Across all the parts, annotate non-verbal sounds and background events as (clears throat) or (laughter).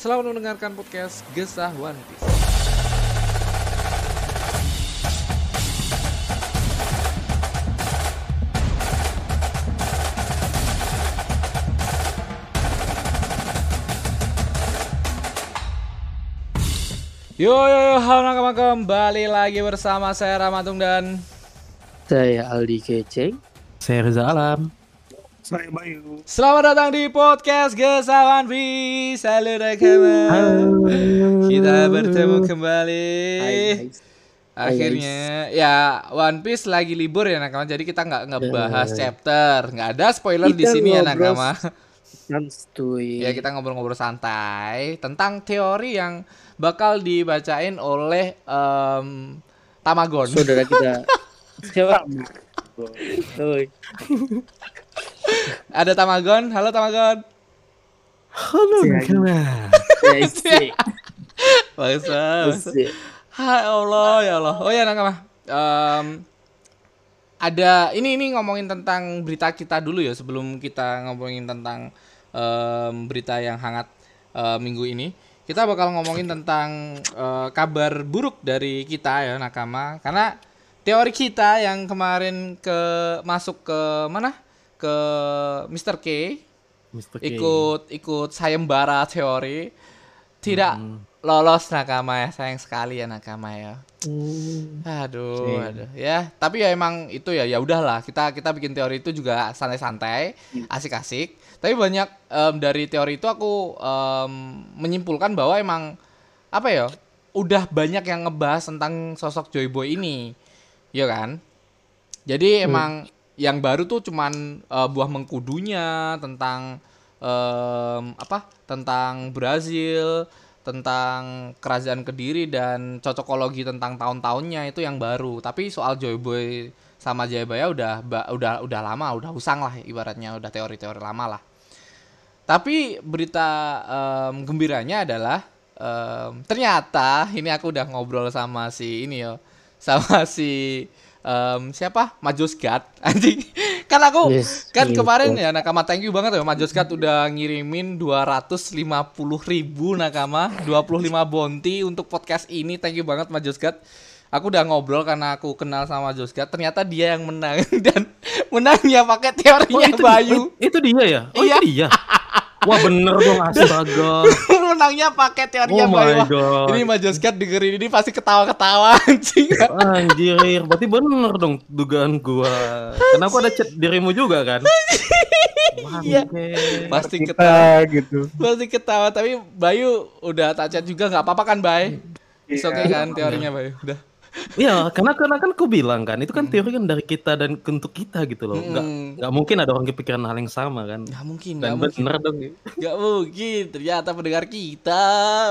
selalu mendengarkan podcast Gesah One Piece. Yo yo yo, halo nakama kembali lagi bersama saya Ramatung dan Saya Aldi Keceng. Saya Reza Alam. Saya Bayu. Selamat datang di podcast Gesawan Piece Halo. Nakama Kita bertemu kembali. Akhirnya ya One Piece lagi libur ya nakama. Jadi kita nggak ngebahas chapter. Nggak ada spoiler di sini ya nakama. Santuy. Ya kita ngobrol-ngobrol santai Tentang teori yang bakal dibacain oleh em, Tamagon. Saudara kita. (laughs) Siapa? Ada Tamagon, halo Tamagon Halo kawan. Asik. Bangsa Asik. Hai Allah ya Allah. Oh ya nakama. Em, ada ini ini ngomongin tentang berita kita dulu ya sebelum kita ngomongin tentang em, berita yang hangat eh, minggu ini. Kita bakal ngomongin tentang eh, kabar buruk dari kita ya nakama karena teori kita yang kemarin ke masuk ke mana ke Mr. K. Mr. K. ikut ikut sayembara teori. Tidak lolos nakama ya sayang sekali ya nakama ya. Aduh aduh. Ya tapi ya emang itu ya ya udahlah. Kita kita bikin teori itu juga santai-santai asik-asik. Tapi banyak em, dari teori itu aku em, menyimpulkan bahwa emang apa ya udah banyak yang ngebahas tentang sosok Joy Boy ini. Ya kan? Jadi emang yang baru tuh cuman eh, buah mengkudunya tentang em, apa? Tentang Brazil, tentang kerajaan Kediri dan cocokologi tentang tahun-tahunnya itu yang baru. Tapi soal Joy Boy sama Jayabaya udah udah udah lama, udah usang lah ibaratnya udah teori-teori lama lah. Tapi berita em, gembiranya adalah em, ternyata ini aku udah ngobrol sama si ini yo, sama si em, siapa? Majos God (laughs) anjing. Kan aku Yes, kan kemarin ya nakama thank you banget ya Majos God udah ngirimin 250 ribu nakama. 25 bonti untuk podcast ini. Thank you banget Majos God aku udah ngobrol karena aku kenal sama Majos God ternyata dia yang menang. (laughs) Dan menangnya pakai teorinya itu, Bayu. Itu dia ya? Oh Iya. itu dia. (laughs) Wah bener dong astaga. (laughs) menangnya pakai teorinya Oh my God. ini Majos God dengerin ini pasti ketawa-ketawa (laughs) anjing Anjir, berarti bener dong dugaan gua. Karena aku ada chat dirimu juga kan. Iya. pasti ketawa gitu. pasti ketawa tapi Bayu udah tak chat juga nggak apa-apa kan Bay Iya. okay kan teorinya Bayu udah Iya, karena karena kan ku bilang kan, itu kan teori kan dari kita dan untuk kita gitu loh. Enggak Hmm. enggak mungkin ada orang kepikiran hal yang sama kan. nggak mungkin nggak Dan mungkin bener dong. nggak mungkin ternyata pendengar kita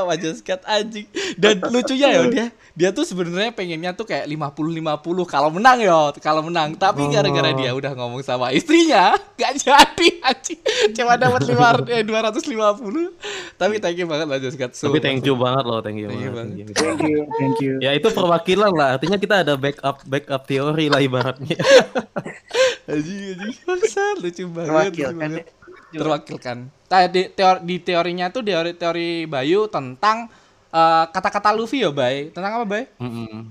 wajah anjing dan (laughs) lucunya ya dia dia tuh sebenarnya pengennya tuh kayak 50 50 kalau menang ya kalau menang tapi Oh. gara-gara dia udah ngomong sama istrinya nggak jadi anjing cuma dapat lima eh, 250 tapi thank you banget wajah Tapi thank you banget loh, thank you Thank you banget. banget. thank you. Thank you, thank you. Ya itu perwakilan lah, artinya kita ada backup backup teori lah ibaratnya. (laughs) Anjing anjing bangsa lucu banget. lucu Terwakilkan banget. Terwakilkan. Nah, di, teori, di teorinya tuh teori teori Bayu tentang eh, kata-kata Luffy ya, Bay. Tentang apa, Bay? Mm-mm.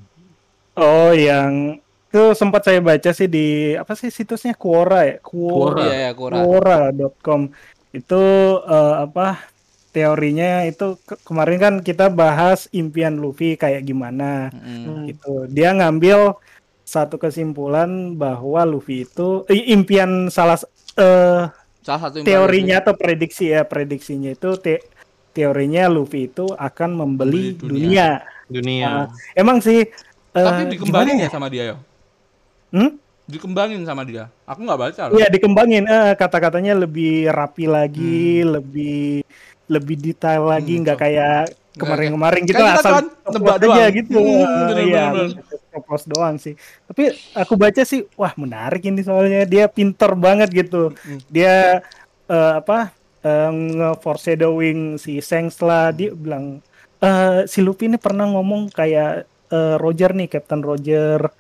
Oh, yang itu sempat saya baca sih di apa sih situsnya Quora ya? Quora. Iya, ya, Kura. Quora.com. Itu eh, apa teorinya itu ke- kemarin kan kita bahas impian Luffy kayak gimana Mm. gitu. Dia ngambil satu kesimpulan bahwa Luffy itu eh, impian salah eh Salah satu teorinya atau prediksi ya prediksinya itu te- teorinya Luffy itu akan membeli Membeli dunia. dunia. Dunia. Nah, emang sih eh, Tapi dikembangin gimana ya sama dia ya? Hmm? Dikembangin sama dia. Aku nggak baca loh. Iya dikembangin eh, kata-katanya lebih rapi lagi, Hmm. lebih lebih detail lagi, Hmm, nggak so- kayak kemarin-kemarin kita Kan kita asal nebak aja doang. gitu. Hmm, bener, iya, propose doang sih. Tapi aku baca sih, wah menarik ini soalnya dia pinter banget gitu. Hmm. Dia eh, apa eh, nge-foreshadowing si Sengs lah, dia bilang eh si Luffy ini pernah ngomong kayak eh, Roger nih, Captain Roger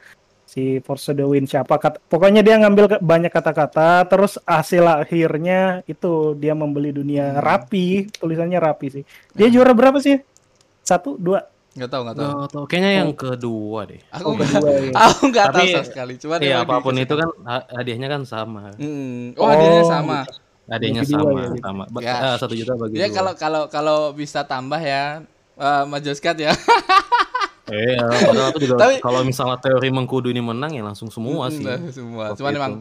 si foreshadowing siapa kat- pokoknya dia ngambil ke- banyak kata-kata terus hasil akhirnya itu dia membeli dunia Hmm. rapi tulisannya rapi sih dia juara berapa sih satu dua Nggak tahu, nggak tahu. Nggak tahu, kayaknya yang kedua deh. Aku Oh, nggak, kedua ya. aku nggak tahu sama sekali. Cuman Iya emang apa pun itu kan ha- hadiahnya kan sama. Hmm. Oh, hadiahnya Oh, sama. Hadiahnya Bagi dua sama, ya, gitu. sama. Ya. ah, satu juta bagi Ya kalau kalau kalau bisa tambah ya uh, Majoskat ya. (laughs) Iya, padahal aku juga Tapi- kalau misalnya teori mengkudu ini menang ya langsung semua sih. Nah, semua. Cuman itu. emang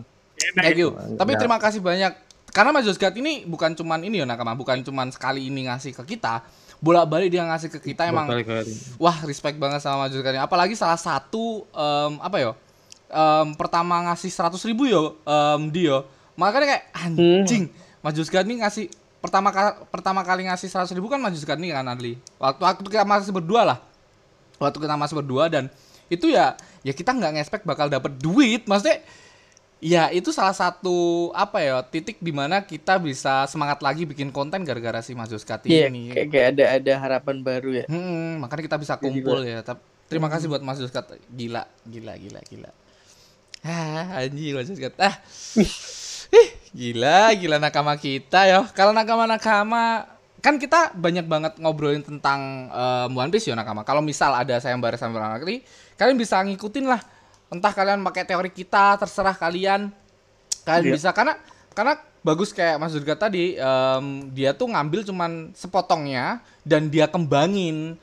thank you. Tapi Ya. terima kasih banyak. Karena Majoskat ini bukan cuman ini ya nakama, bukan cuman sekali ini ngasih ke kita. Bolak-balik dia ngasih ke kita emang wah respect banget sama Majoskat ini. Apalagi salah satu em, apa ya? em, pertama ngasih 100 ribu yo em, dia. Makanya kayak anjing. Majoskat ini ngasih pertama ka- pertama kali ngasih 100 ribu kan Majoskat ini kan Adli. Waktu waktu kita masih berdua lah. Waktu kita masih berdua dan itu ya ya kita nggak ngespek bakal dapet duit. Maksudnya ya itu salah satu apa ya titik di mana kita bisa semangat lagi bikin konten gara-gara si Majoskat Iya, ini. kayak, kayak ada ada harapan baru ya. Hmm, makanya kita bisa kumpul ya. Tapi terima kasih buat Mas Yuskat. Gila, gila, gila, gila. Ah, anjing Mas Yuskat. Ah. Ih, gila, gila nakama kita ya. Kalau nakama-nakama kan kita banyak banget ngobrolin tentang eh, One Piece ya nakama. Kalau misal ada sayembara sayembara negeri, kalian bisa ngikutin lah. Entah kalian pakai teori kita, terserah kalian. Kalian Iya. bisa karena karena bagus kayak Mas Yuskat tadi, em, dia tuh ngambil cuman sepotongnya dan dia kembangin.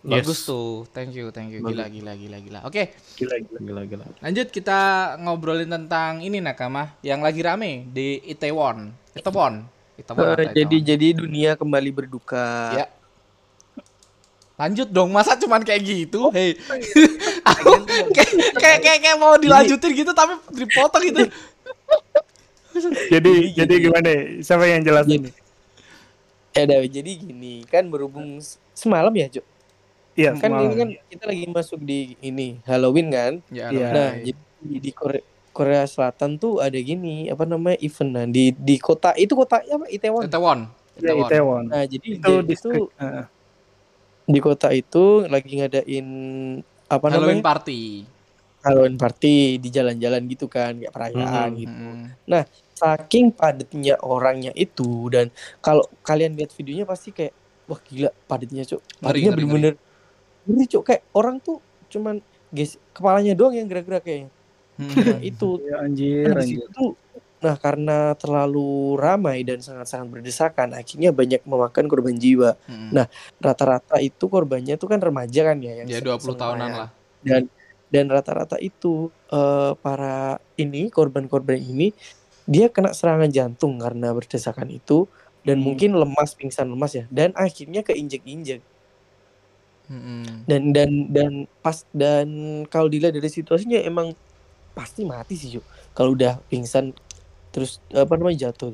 Yes. Bagus tuh. Thank you, thank you. Gila, gila, gila, gila. Oke, gila gila Gila gila. lanjut kita ngobrolin tentang ini nakama yang lagi rame di Itaewon. Itaewon. Eh, atau jadi jadi dunia kembali berduka. Ya. Lanjut dong, masa cuman kayak gitu? Hei. (laughs) kayak, kayak kayak kayak mau dilanjutin gitu tapi dipotong gitu. jadi jadi gimana siapa yang jelasin nih Ya udah, jadi gini kan berhubung semalam ya, Cuk. iya Kan semalam. ini kan kita lagi masuk di ini Halloween kan. Ya, Iya. Nah, Roy. jadi di Korea, Korea Selatan tuh ada gini apa namanya event nah, di di kota itu kota apa Itaewon. Itaewon. Ya, Itaewon. Nah, jadi itu distrik itu Heeh. di kota itu lagi ngadain apa Halloween namanya? party. Halloween party di jalan-jalan gitu kan, kayak perayaan Hmm, gitu. Mm-mm. Saking padatnya orangnya itu dan kalau kalian lihat videonya pasti kayak wah gila padatnya, Cuk. Padatnya bener-bener ngeri, Cuk. Kayak orang tuh cuman guys kepalanya doang yang gerak-gerak kayaknya. Hmm. Nah, (laughs) itu Ya, anjir Nah, anjir tuh nah karena terlalu ramai dan sangat-sangat berdesakan akhirnya banyak memakan korban jiwa Mm-mm. Nah, rata-rata itu korbannya tuh kan remaja kan ya yang ya se- 20 tahunan senilai. lah. dan dan rata-rata itu eh, para ini korban-korban ini dia kena serangan jantung karena berdesakan itu dan Hmm. mungkin lemas pingsan lemas ya dan akhirnya keinjek-injek Mm-mm. dan dan dan pas dan kalau dilihat dari situasinya emang pasti mati sih Ju. kalau udah pingsan terus apa namanya jatuh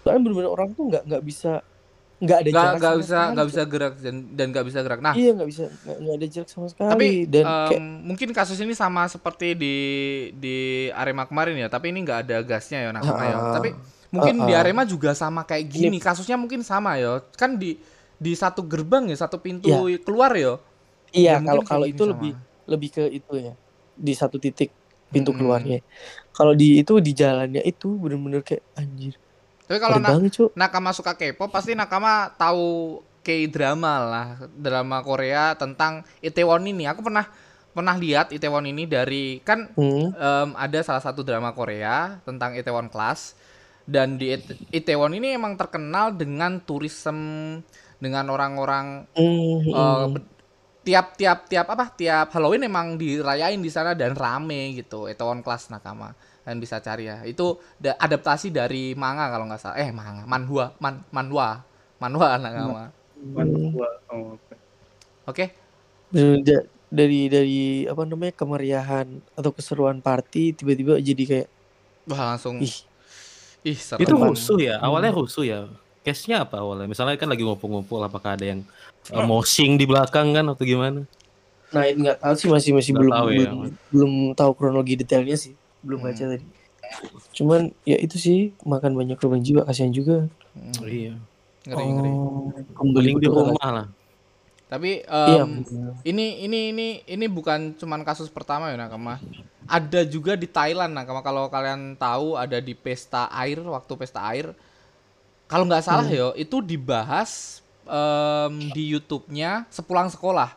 soalnya benar-benar orang tuh nggak nggak bisa nggak ada Nggak nggak sama bisa nggak bisa gerak dan dan nggak bisa gerak. Nah, iya nggak bisa nggak ada jarak sama sekali tapi dan em, kayak mungkin kasus ini sama seperti di di Arema kemarin ya tapi ini nggak ada gasnya ya nakama ya Ah, tapi mungkin di ah, ah. Arema juga sama kayak gini kasusnya mungkin sama ya kan di di satu gerbang ya satu pintu keluar ya iya Ya, kalau kalau itu gini lebih sama. lebih ke itu ya di satu titik pintu Mm-mm. keluarnya. Kalau di itu di jalannya itu bener-bener kayak anjir tapi kalau Ngeri na- banget nakama suka K-pop pasti nakama tahu K-drama lah drama Korea tentang Itaewon ini aku pernah pernah lihat Itaewon ini dari kan Hmm. em, ada salah satu drama Korea tentang Itaewon Class dan di It- Itaewon ini emang terkenal dengan turism dengan orang-orang Hmm, eh, hmm. ber- tiap-tiap tiap apa tiap Halloween emang dirayain di sana dan rame gitu Itaewon Class nakama kalian bisa cari ya itu da- adaptasi dari manga kalau nggak salah eh manga manhwa man manhwa manhwa (laughs) nakama Manhwa. Oh, oke. oke Bener, da- dari dari apa namanya kemeriahan atau keseruan party tiba-tiba jadi kayak wah langsung ih ih Itu rusuh ya, awalnya rusuh ya. Case-nya apa awalnya? Misalnya kan lagi ngumpul-ngumpul, apakah ada yang uh, moshing di belakang kan atau gimana? Nah, ini nggak tahu sih masih masih Nggak belum tahu ya, belum, belum tahu kronologi detailnya sih. Belum Hmm. baca tadi. Cuman ya itu sih makan banyak korban jiwa kasihan juga. Hmm, Iya. ngeri ngeri. Oh, kembali Paling di rumah lah. Tapi Iya. em, ini ini ini ini bukan cuman kasus pertama ya Nakama. Ada juga di Thailand Nakama kalau kalian tahu ada di pesta air waktu pesta air. Kalau nggak salah yo itu dibahas em, di YouTube-nya sepulang sekolah.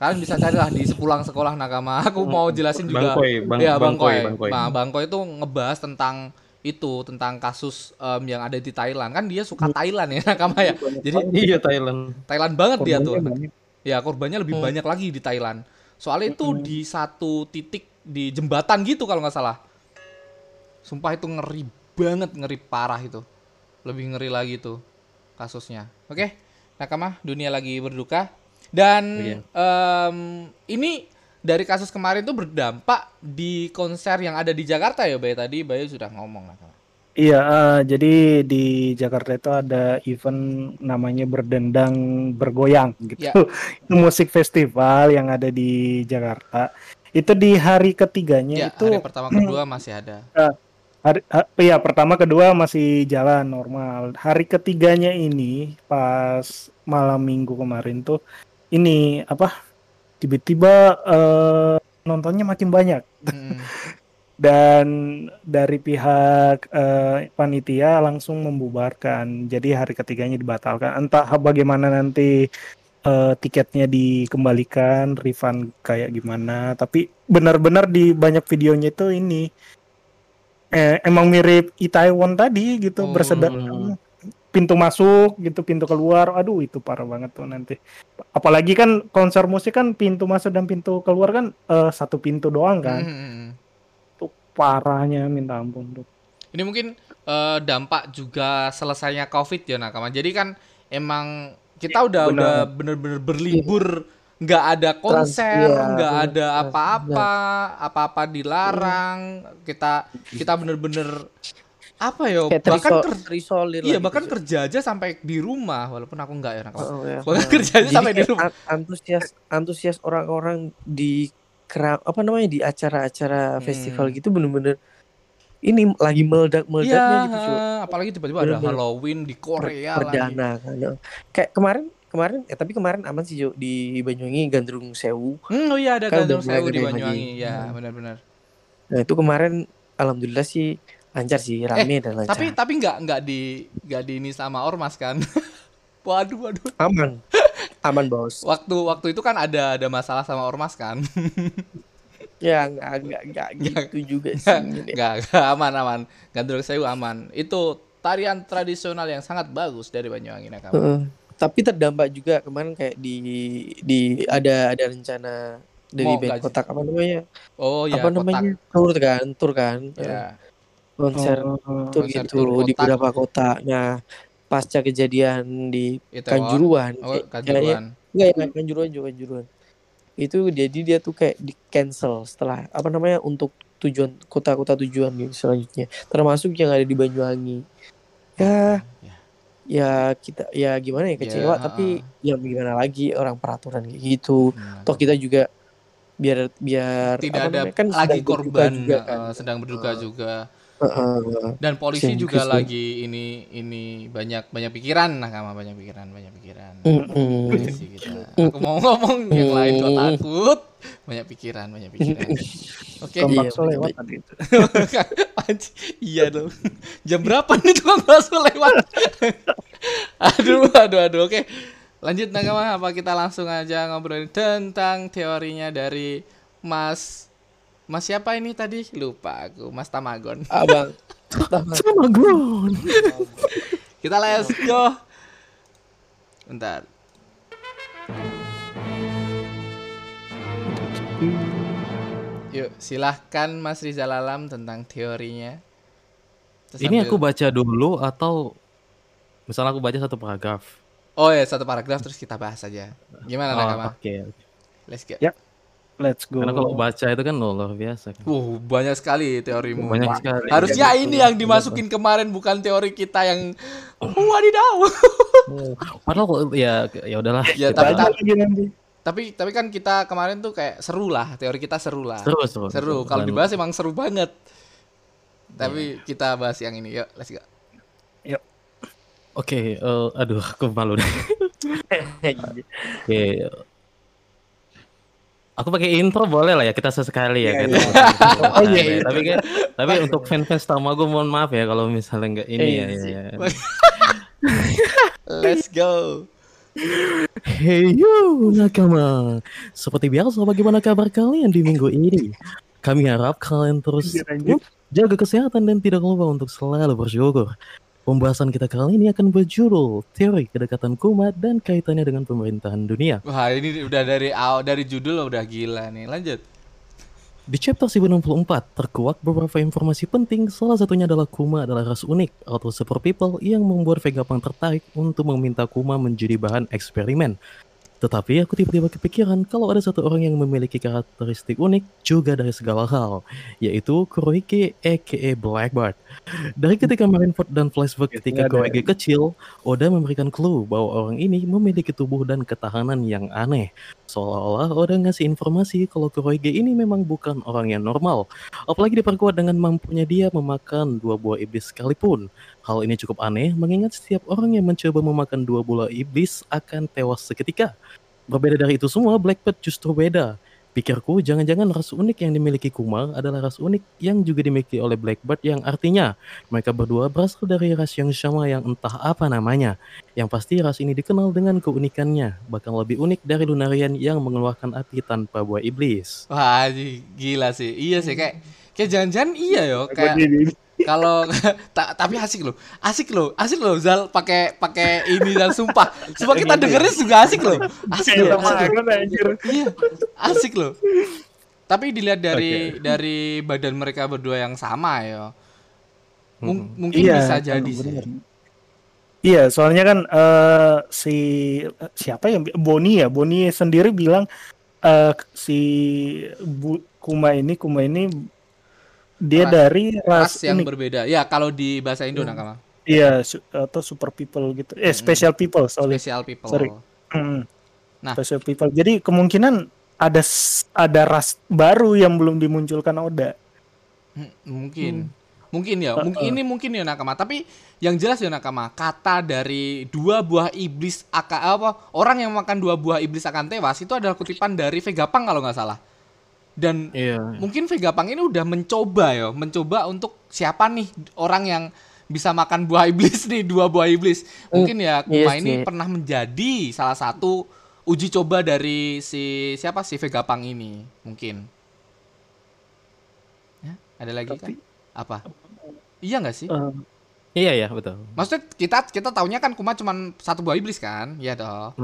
Kalian bisa cari lah di sepulang sekolah Nakama. (laughs) Aku mau jelasin juga. Bangkoy, bang, ya bangkoy, Bangkoy. bangkoy. Nah, Bangkoy itu ngebahas tentang itu tentang kasus em, yang ada di Thailand kan dia suka Thailand ya (laughs) Nakama ya. Jadi Iya Thailand. Thailand banget dia tuh. Korbannya banyak. Ya korbannya lebih Hmm. banyak lagi di Thailand. Soalnya itu di satu titik di jembatan gitu kalau nggak salah. Sumpah itu ngeri banget, ngeri parah itu. Lebih ngeri lagi tuh kasusnya. Oke, Nakama, dunia lagi berduka. Dan Iya. em, ini dari kasus kemarin tuh berdampak di konser yang ada di Jakarta ya, Bay. Tadi Bayu sudah ngomong Nakama. Iya, eh, jadi di Jakarta itu ada event namanya Berdendang Bergoyang gitu. Ya. (laughs) Itu musik festival yang ada di Jakarta. Itu di hari ketiganya Ya, itu hari pertama kedua masih ada. (clears throat) hari, ha- iya pertama kedua masih jalan normal. Hari ketiganya ini pas malam minggu kemarin tuh ini apa? Tiba-tiba eh, nontonnya makin banyak. Mm. (laughs) dan dari pihak eh, panitia langsung membubarkan. Jadi hari ketiganya dibatalkan. Entah bagaimana nanti eh, tiketnya dikembalikan, refund kayak gimana. Tapi benar-benar di banyak videonya itu ini eh, emang mirip Itaewon tadi gitu, Oh. pintu masuk gitu, pintu keluar. Aduh, itu parah banget tuh nanti. Apalagi kan konser musik kan pintu masuk dan pintu keluar kan eh, satu pintu doang kan Mm. tuh parahnya minta ampun tuh. Ini mungkin eh, dampak juga selesainya COVID ya Nakama. Jadi kan emang kita udah benar. udah bener-bener berlibur, nggak ada konser, iya, nggak bener, ada apa-apa, apa-apa dilarang. Kita kita bener-bener apa ya? Kayak bahkan terisolir iya bahkan gitu. kerja aja sampai di rumah walaupun aku nggak ya. Oh, ya. Bahkan Nah, kerjanya jadi sampai di rumah. an- antusias antusias orang-orang di kera, apa namanya di acara-acara Hmm. festival gitu bener-bener ini lagi meledak Iya, meledaknya gitu cuy. apalagi tiba-tiba ada. Halloween di Korea lagi. perdana kan. Kayak kemarin kemarin eh tapi kemarin aman sih Jo di Banyuwangi Gandrung Sewu. Hmm, oh iya ada Kan Gandrung Sewu di Banyuwangi. lagi. Ya, Hmm. benar-benar. Nah, itu kemarin alhamdulillah sih lancar sih, rame dan lancar. Eh, Tapi tapi nggak nggak di nggak di ini sama ormas kan? (laughs) waduh waduh. aman. (laughs) Aman, Bos. Waktu waktu itu kan ada ada masalah sama ormas kan? (laughs) Ya enggak enggak enggak gitu juga sih. Nggak nggak aman aman. Gandrung Sewu aman. Itu tarian tradisional yang sangat bagus dari Banyuwangi Nakama. Heeh. Tapi terdampak juga kemarin kayak di di ada ada rencana dari Mau band gaji. kotak apa namanya? Oh ya apa namanya? Tur kan, tur kan. Ya. Konser Oh, tur konser gitu tur di kotak. beberapa kota. Nah, pasca kejadian di Itaewon. Kanjuruhan. Oh, Kanjuruhan. Enggak ya, Kanjuruhan juga Kanjuruhan. Itu jadi dia tuh kayak di cancel setelah apa namanya untuk tujuan kota-kota tujuan gitu selanjutnya. Termasuk yang ada di Banyuwangi. Ya, Ya. Ya kita ya gimana ya kecewa Ya, tapi ya gimana lagi orang peraturan kayak gitu. Benar. Toh kita juga biar biar Tidak ada namanya, kan lagi korban juga kan. eh, sedang berduka juga. Dan polisi Kesian juga sih. lagi ini ini banyak banyak pikiran Nakama banyak pikiran banyak pikiran. Mm-mm. Polisi kita. Aku mau ngomong yang lain kok Mm. takut. Banyak pikiran, banyak pikiran. Oke. Tukang Iya, lewat tadi itu. (laughs) Iya dong. Jam berapa nih tukang bakso lewat? (laughs) aduh, aduh, aduh. Oke. Lanjut Nakama, apa kita langsung aja ngobrolin tentang teorinya dari Mas Mas siapa ini tadi? Lupa aku. Mas Tamagon. Abang. Sama gue. Kita let's go. Bentar. Yuk, silahkan Mas Rizal Alam tentang teorinya. Terus Ini sambil- aku baca dulu atau misalnya aku baca satu paragraf. Oh ya, satu paragraf terus kita bahas aja. Gimana Oh, Nakama? Oke. Let's go. Ya. Let's go. Karena kalau baca itu kan loh, luar biasa kan. Uh, banyak sekali teorimu. Banyak sekali. Harusnya ini yang dimasukin kemarin bukan teori kita yang wadidaw. Oh, Padahal kok ya ya udahlah. Ya, tapi- nanti. tapi tapi kan kita kemarin tuh kayak seru lah, teori kita seru lah. seru seru. Seru. Kalau Dan- dibahas emang seru banget. Tapi kita bahas yang ini. Yuk, let's go. Oke, eh, aduh, aku malu deh. (laughs) Oke. Aku pakai intro boleh lah ya kita sesekali ya kan. (laughs) Oh, iya, iya. Tapi kan tapi untuk fans-fans Tamago mohon maaf ya kalau misalnya nggak ini ya. Eh, ya, ya. Let's go. Hey yo nakama. Seperti biasa bagaimana kabar kalian di minggu ini? Kami harap kalian terus jaga kesehatan dan tidak lupa untuk selalu bersyukur. Pembahasan kita kali ini akan berjudul Teori Kedekatan Kumat dan kaitannya dengan pemerintahan dunia. Wah, ini udah dari dari judul udah gila nih. Lanjut. Di chapter 1064 terkuak beberapa informasi penting, salah satunya adalah Kuma adalah ras unik atau super people yang membuat Vegapunk tertarik untuk meminta Kuma menjadi bahan eksperimen. Tetapi aku tiba-tiba kepikiran kalau ada satu orang yang memiliki karakteristik unik juga dari segala hal, yaitu Kurohige aka Blackbird. Dari ketika Marineford dan flashback ketika. Kurohige kecil, Oda memberikan clue bahwa orang ini memiliki tubuh dan ketahanan yang aneh. Seolah-olah Oda ngasih informasi kalau Kurohige ini memang bukan orang yang normal. Apalagi diperkuat dengan mampunya dia memakan dua buah iblis sekalipun. Hal ini cukup aneh mengingat setiap orang yang mencoba memakan dua buah iblis akan tewas seketika. Berbeda dari itu semua, Blackbird justru beda. Pikirku, jangan-jangan ras unik yang dimiliki Kuma adalah ras unik yang juga dimiliki oleh Blackbird yang artinya mereka berdua berasal dari ras yang sama yang entah apa namanya. Yang pasti ras ini dikenal dengan keunikannya, bahkan lebih unik dari Lunarian yang mengeluarkan api tanpa buah iblis. Wah, gila sih. Iya sih kayak kayak jangan-jangan iya yo kayak kalau (laughs) ta- tapi asik loh. Asik loh. Asik loh Zal pakai pakai ini dan sumpah. Sumpah kita dengerin juga asik loh. Asik loh. Asik. kan anjir. Iya, asik loh. Tapi dilihat dari dari badan mereka berdua yang sama ya. Mung- mungkin Iya, bisa jadi sih. bener. Iya, soalnya kan eh, si siapa yang Boni ya, Boni sendiri bilang eh, si Bu, Kuma ini Kuma ini dia Ras- dari ras, Ras yang unik. berbeda. Ya, kalau di bahasa Indo nakama. Iya, su- atau super people gitu. Eh, special people, sorry. Special people. Sorry. Hmm. Nah. Special people. Jadi kemungkinan ada ada ras baru yang belum dimunculkan Oda. Hmm, Mungkin. Mungkin ya, Uh-uh. mungkin ini mungkin ya nakama, tapi yang jelas ya nakama, kata dari dua buah iblis akan apa orang yang makan dua buah iblis akan tewas itu adalah kutipan dari Vegapunk kalau nggak salah. Dan Iya. mungkin Vegapunk ini udah mencoba ya, mencoba untuk siapa nih orang yang bisa makan buah iblis nih, dua buah iblis. Mungkin ya Kuma iya ini sih. pernah menjadi salah satu uji coba dari si siapa si Vegapunk ini, mungkin. Ya, ada lagi kan? Apa? Iya nggak sih? Eh, Iya ya, betul. Maksudnya kita kita taunya kan Kuma cuman satu buah iblis kan? Iya dong.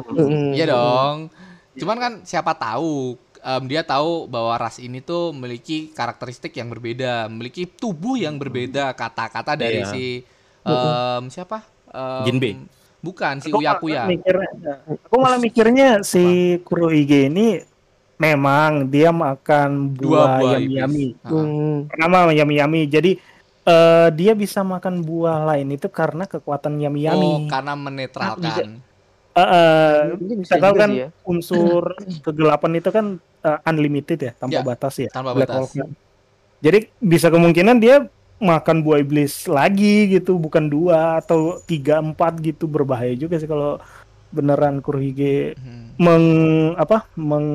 Iya dong. Cuman kan siapa tahu em, dia tahu bahwa ras ini tuh memiliki karakteristik yang berbeda, memiliki tubuh yang berbeda. Kata-kata dari Iya. si em, siapa? Em, Jinbei. Bukan si aku Uya malah Kuya. mikirnya, aku malah mikirnya si Kurohige ini memang dia makan buah buah yami yami. iblis. Ah. Hmm. Pertama yami yami. Jadi eh, dia bisa makan buah lain itu karena kekuatan yami yami. Oh, karena menetralkan. Eh, eh, Mungkin kita bisa tahu kan ya. unsur kegelapan itu kan eh, unlimited ya, tanpa Ya, batas ya. tanpa Black batas. hole. Jadi bisa kemungkinan dia makan buah iblis lagi gitu, bukan dua atau tiga empat gitu berbahaya juga sih kalau beneran Kurohige Hmm. meng apa meng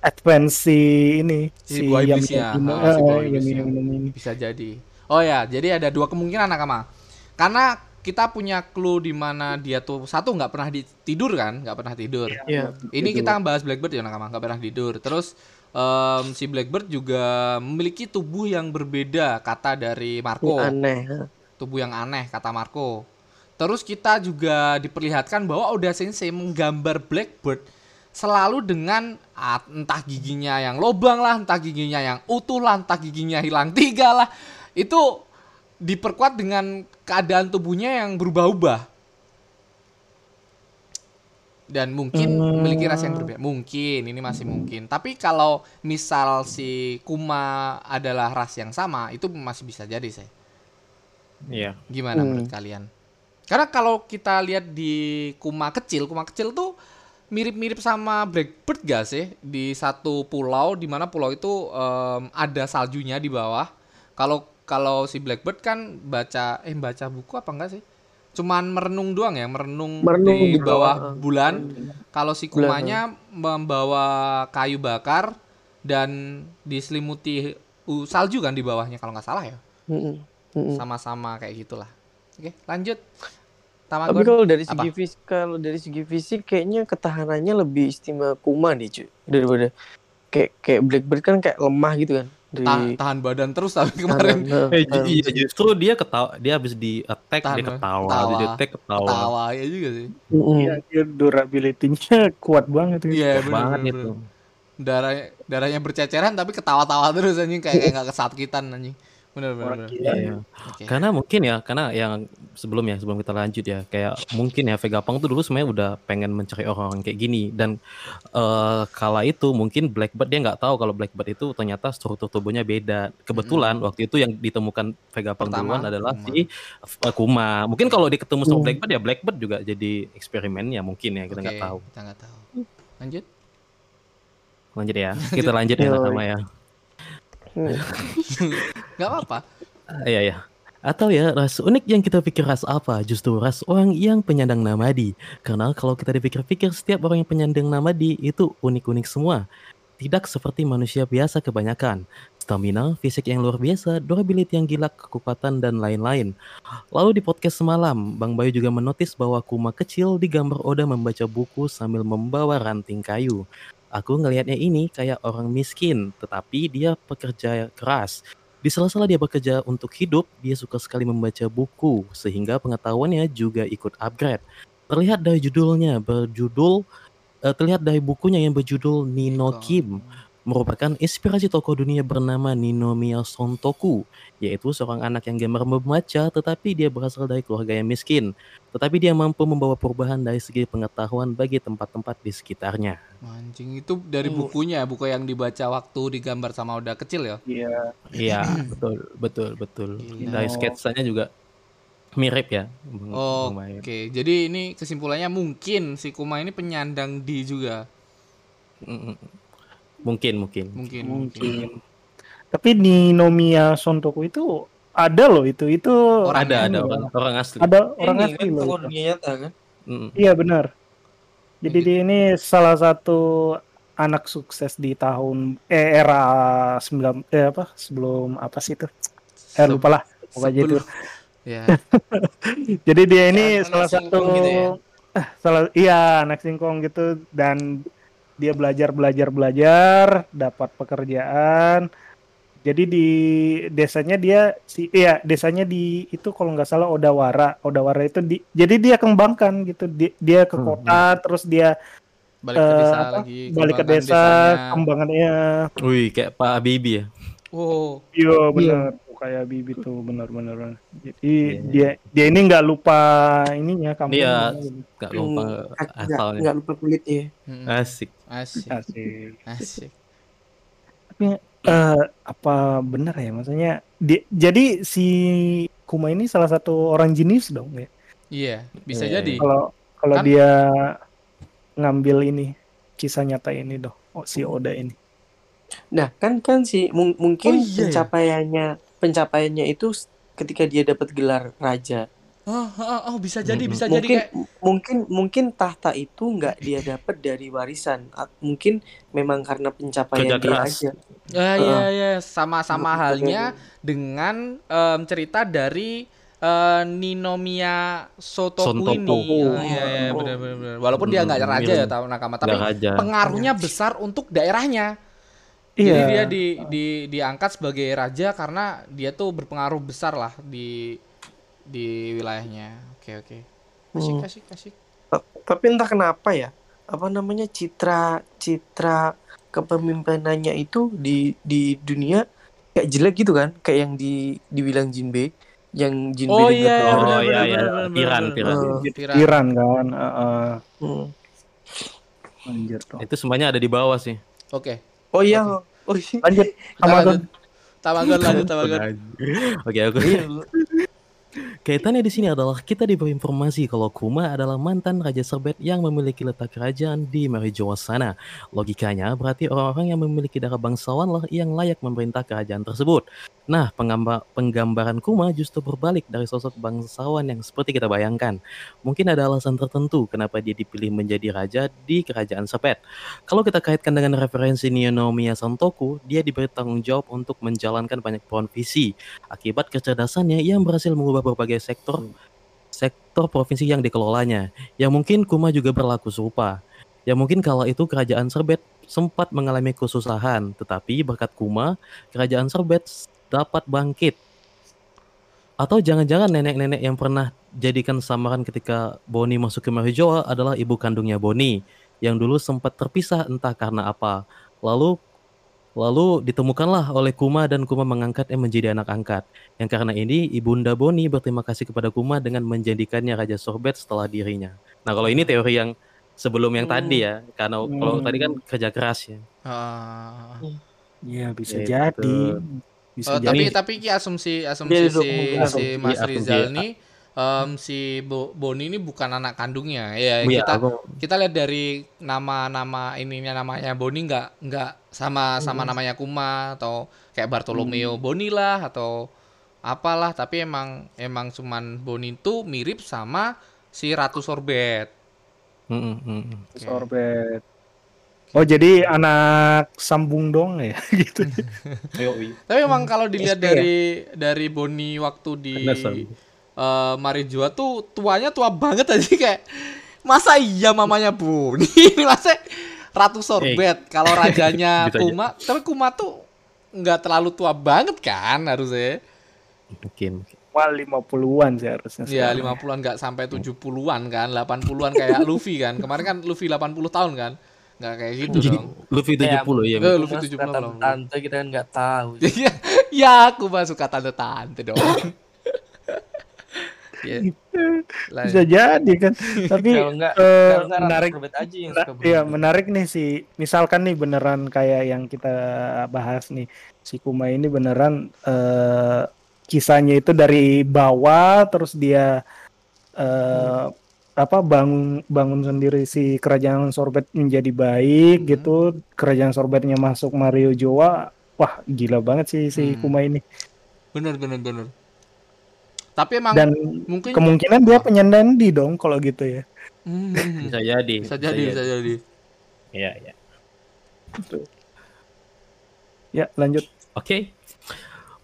advance si ini Si buah Yami- ah, si buah eh, iblisnya. Yami Yami ini. Bisa jadi. Oh ya, jadi ada dua kemungkinan nakama. Karena kita punya clue di mana dia tuh satu nggak pernah di- tidur kan, nggak pernah tidur. Iya. Ini kita bahas Blackbird ya nakama, nggak pernah tidur. Terus em, si Blackbird juga memiliki tubuh yang berbeda kata dari Marco. Aneh. ha. Tubuh yang aneh kata Marco. Terus kita juga diperlihatkan bahwa Oda Sensei menggambar Blackbird selalu dengan ah, entah giginya yang lobang lah, entah giginya yang utuh lah, entah giginya hilang tiga lah. Itu diperkuat dengan keadaan tubuhnya yang berubah-ubah. dan mungkin Hmm. memiliki ras yang berbeda. Mungkin ini masih mungkin. Tapi kalau misal si Kuma adalah ras yang sama, itu masih bisa jadi saya. Iya. Gimana Hmm. menurut kalian? Karena kalau kita lihat di Kuma kecil, Kuma kecil tuh mirip-mirip sama Blackbird gak sih? Di satu pulau, di mana pulau itu em, ada saljunya di bawah. Kalau kalau si Blackbird kan baca eh baca buku apa enggak sih? Cuman merenung doang ya, merenung, Merenung di di bawah bawah. bulan. Kalau si Bulan, Kumanya membawa kayu bakar dan diselimuti uh, salju kan di bawahnya kalau nggak salah ya. Mm-mm. Mm-mm. Sama-sama kayak gitulah. Oke, lanjut. Tapi Tamagon. kalau dari Apa? segi fisik, kalau dari segi fisik kayaknya ketahanannya lebih istimewa Kuma nih cuy daripada kayak kayak Blackbird kan kayak lemah gitu kan Ta- dari tahan badan terus tapi kemarin Tahan- Eh, tahan- iya justru dia ketawa, dia habis di attack Tahan, dia ketawa, ketawa. di attack ketawa. tawa ya juga sih. Iya, dia durability-nya kuat banget gitu. Iya, Kuat bener, banget bener, itu. bener. Darahnya darahnya berceceran tapi ketawa-tawa terus anjing kayak kayak (laughs) nggak kesakitan anjing. Orang bener. gila. Iya. Oke. Karena mungkin ya, karena yang sebelum ya, sebelum kita lanjut ya, kayak mungkin ya Vegapunk tuh dulu sebenarnya udah pengen mencari orang-orang kayak gini dan eh kala itu mungkin Blackbird dia nggak tahu kalau Blackbird itu ternyata struktur tubuhnya beda. Kebetulan waktu itu yang ditemukan Vegapunk Pertama, duluan adalah Kuma. si eh, Kuma. Mungkin kalau dia ketemu sama Hmm. Blackbird ya Blackbird juga jadi eksperimennya mungkin ya kita nggak Oke, tahu. Kita nggak tahu. Lanjut. Lanjut ya, (laughs) kita lanjut ya sama ya. (laughs) Nggak apa-apa. Ah, Iya ya. Atau ya ras unik yang kita pikir ras apa justru ras orang yang penyandang namadi. Karena kalau kita dipikir-pikir setiap orang yang penyandang namadi itu unik-unik semua. Tidak seperti manusia biasa kebanyakan. Stamina, fisik yang luar biasa, durability yang gila, kekuatan dan lain-lain. Lalu di podcast semalam, Bang Bayu juga menotis bahwa Kuma kecil digambar Oda membaca buku sambil membawa ranting kayu. Aku ngelihatnya ini kayak orang miskin, tetapi dia pekerja keras. Di sela-sela dia bekerja untuk hidup, dia suka sekali membaca buku, sehingga pengetahuannya juga ikut upgrade. Terlihat dari judulnya, berjudul, eh, terlihat dari bukunya yang berjudul Nino Kim, merupakan inspirasi tokoh dunia bernama Ninomiya Sontoku, yaitu seorang anak yang gemar membaca, tetapi dia berasal dari keluarga yang miskin. Tetapi dia mampu membawa perubahan dari segi pengetahuan bagi tempat-tempat di sekitarnya. Anjing itu dari Hmm. bukunya, buku yang dibaca waktu digambar sama udah kecil ya. Iya. Iya, (clears throat) betul, betul, betul. Gila. Dari sketsanya juga mirip ya. Oh. Oke, jadi ini kesimpulannya mungkin si Kuma ini penyandang di juga. Mungkin, mungkin. Mungkin. Mungkin. Tapi di Nomiya Sontoku itu ada loh itu. Itu Orang ada, ada orang, orang asli. ada orang Ini asli kan loh. dunia nyata kan Mm. Iya benar. Jadi Gitu. dia ini salah satu anak sukses di tahun eh, era 9 eh apa sebelum apa sih itu? Eh lupa lah. Pokoknya itu. Ya. (laughs) Jadi dia ini Ya, salah satu gitu ya? (laughs) salah iya anak singkong gitu dan dia belajar belajar belajar dapat pekerjaan. Jadi di desanya dia si iya desanya di itu kalau nggak salah Odawara. Odawara itu di jadi dia kembangkan gitu. Di- dia ke Hmm. kota terus dia Balik ke eh, desa apa, lagi. balik ke desa desanya. kembangannya. Wih, kayak Pak Habibie ya. Oh, Iya benar. Kayak Bibi tuh benar-benar. Jadi Iya. dia dia ini nggak lupa ininya kamu. Iya. Gak lupa Hmm, nggak asalnya. nggak lupa kulitnya mm-mm. Asik. asik, Asik. asik. Eh, apa benar ya maksudnya di- jadi si Kuma ini salah satu orang jenius dong ya Iya, bisa Iya, jadi. kalau kalau Kan- dia ngambil ini kisah nyata ini dong oh, si Oda ini Nah, kan kan sih mung- Oh, mungkin iya ya? pencapaiannya pencapaiannya itu ketika dia dapat gelar raja. Oh, oh, oh, bisa jadi, bisa jadi mungkin kayak mungkin mungkin tahta itu nggak dia dapat dari warisan. Mungkin memang karena Kerja pencapaian dia keras. aja. Ya, Heeh. ya, ya, sama-sama halnya dengan em, cerita dari eh, Ninomiya Sotoku, ini. Ah, Iya, iya, Oh. benar, benar, benar. Walaupun dia nggak Hmm, raja ya tahu nakama, tapi raja. pengaruhnya besar untuk daerahnya. Iya. Jadi dia di, di diangkat sebagai raja karena dia tuh berpengaruh besar lah di di wilayahnya. Oke, oke. Kasih, Hmm. kasih, kasih. Ta- Tapi entah kenapa ya, apa namanya citra citra kepemimpinannya itu di di dunia kayak jelek gitu kan, kayak yang di dibilang Jinbe, yang Jinbe Oh iya. Oh, benar, iya, iya. piran. Oh. Piran. Iran kan heeh. Hmm. Anjir toh. Itu semuanya ada di bawah sih. Oke. Oh iya. Oh iya. Lanjut lanjut. Tamagon lanjut Tamagon. Oke, aku. Kaitannya di sini adalah kita diberi informasi kalau Kuma adalah mantan Raja Serbet yang memiliki letak kerajaan di Marijoa sana. Logikanya berarti orang-orang yang memiliki darah bangsawan lah yang layak memerintah kerajaan tersebut. Nah, penggamba- penggambaran Kuma justru berbalik dari sosok bangsawan yang seperti kita bayangkan. Mungkin ada alasan tertentu kenapa dia dipilih menjadi raja di kerajaan Serbet. Kalau kita kaitkan dengan referensi Niyonomiya Santoku, dia diberi tanggung jawab untuk menjalankan banyak provinsi akibat kecerdasannya yang berhasil mengubah berbagai sektor sektor provinsi yang dikelolanya. Yang mungkin Kuma juga berlaku serupa. Ya mungkin kala itu kerajaan Serbet sempat mengalami kesusahan, tetapi berkat Kuma, kerajaan Serbet dapat bangkit. Atau jangan-jangan nenek-nenek yang pernah jadikan samaran ketika Boni masuk ke Marijoa adalah ibu kandungnya Boni yang dulu sempat terpisah entah karena apa. Lalu lalu ditemukanlah oleh Kuma dan Kuma mengangkatnya menjadi anak angkat. Yang karena ini ibunda Boni berterima kasih kepada Kuma dengan menjadikannya raja Sorbet setelah dirinya. Nah, kalau ini teori yang sebelum yang tadi ya, karena kalau Hmm. tadi kan kerja keras ya. Ah. Iya bisa Gitu. jadi. Bisa Oh, jadi. tapi tapi ki asumsi asumsi Dia si, dulu kemungkinan. si Mas Iya, asumsi. Rizal ini em, si Bo- Boni ini bukan anak kandungnya. Ya, Iya, kita aku- kita lihat dari nama-nama ininya namanya Boni nggak nggak sama sama namanya Kuma atau kayak Bartolomeo Boni lah atau apalah tapi emang emang cuman Boni itu mirip sama si Ratu Sorbet. Mm, mm, mm, mm. Sorbet. Oh jadi anak sambung dong ya (laughs) gitu. (laughs) Tapi emang kalau dilihat SP ya? dari dari Boni waktu di Eh Marijua tuh tuanya tua banget aja (laughs) kayak masa iya mamanya Boni (laughs) ini masa Ratu Sorbet kalau rajanya (laughs) Bisa aja. Kuma tapi Kuma tuh nggak terlalu tua banget kan harusnya Mungkin. Wah 50-an sih harusnya. ya sekarang. 50-an nggak sampai 70-an kan 80-an kayak Luffy kan kemarin kan Luffy 80 tahun kan nggak kayak gitu dong Luffy 70 ya. Eh, Luffy 70 kata belum. tante kita kan nggak tahu. ya, ya aku mah suka tante-tante dong ya. Lanjut. Bisa jadi kan. (laughs) Tapi Kalau nggak, eh, kalau nggak Ratu menarik aja yang suka iya berubah. menarik nih si misalkan nih beneran kayak yang kita bahas nih si Kuma ini beneran eh, kisahnya itu dari bawah terus dia eh, apa bangun bangun sendiri si kerajaan Sorbet menjadi baik Hmm. gitu kerajaan Sorbetnya masuk Mario Joa wah gila banget sih si Hmm. Kuma ini bener bener bener tapi emang dan mungkin kemungkinan dia penyandang di dong kalau gitu ya Hmm, Bisa jadi. bisa jadi bisa jadi Iya, iya. ya lanjut Oke.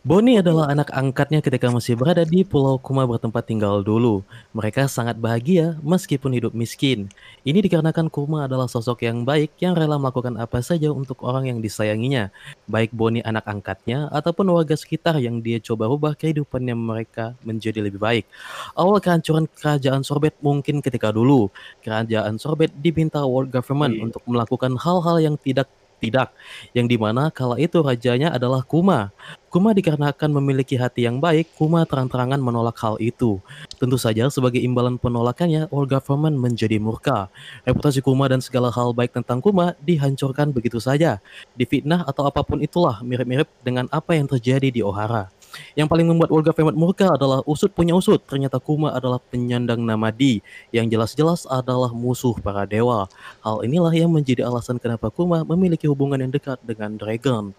Boni adalah anak angkatnya ketika masih berada di Pulau Kuma bertempat tinggal dulu. Mereka sangat bahagia meskipun hidup miskin. Ini dikarenakan Kuma adalah sosok yang baik yang rela melakukan apa saja untuk orang yang disayanginya. Baik Boni anak angkatnya ataupun warga sekitar yang dia coba rubah kehidupannya mereka menjadi lebih baik. Awal kehancuran kerajaan Sorbet mungkin ketika dulu. Kerajaan Sorbet diminta world government Iya. untuk melakukan hal-hal yang tidak tidak yang di mana kala itu rajanya adalah Kuma. Kuma dikarenakan memiliki hati yang baik, Kuma terang-terangan menolak hal itu. Tentu saja sebagai imbalan penolakannya, all government menjadi murka. Reputasi Kuma dan segala hal baik tentang Kuma dihancurkan begitu saja. Difitnah atau apa pun itulah mirip-mirip dengan apa yang terjadi di Ohara. Yang paling membuat Olga Femat murka adalah usut punya usut. Ternyata Kuma adalah penyandang nama Di yang jelas-jelas adalah musuh para dewa. Hal inilah yang menjadi alasan kenapa Kuma memiliki hubungan yang dekat dengan Dragon.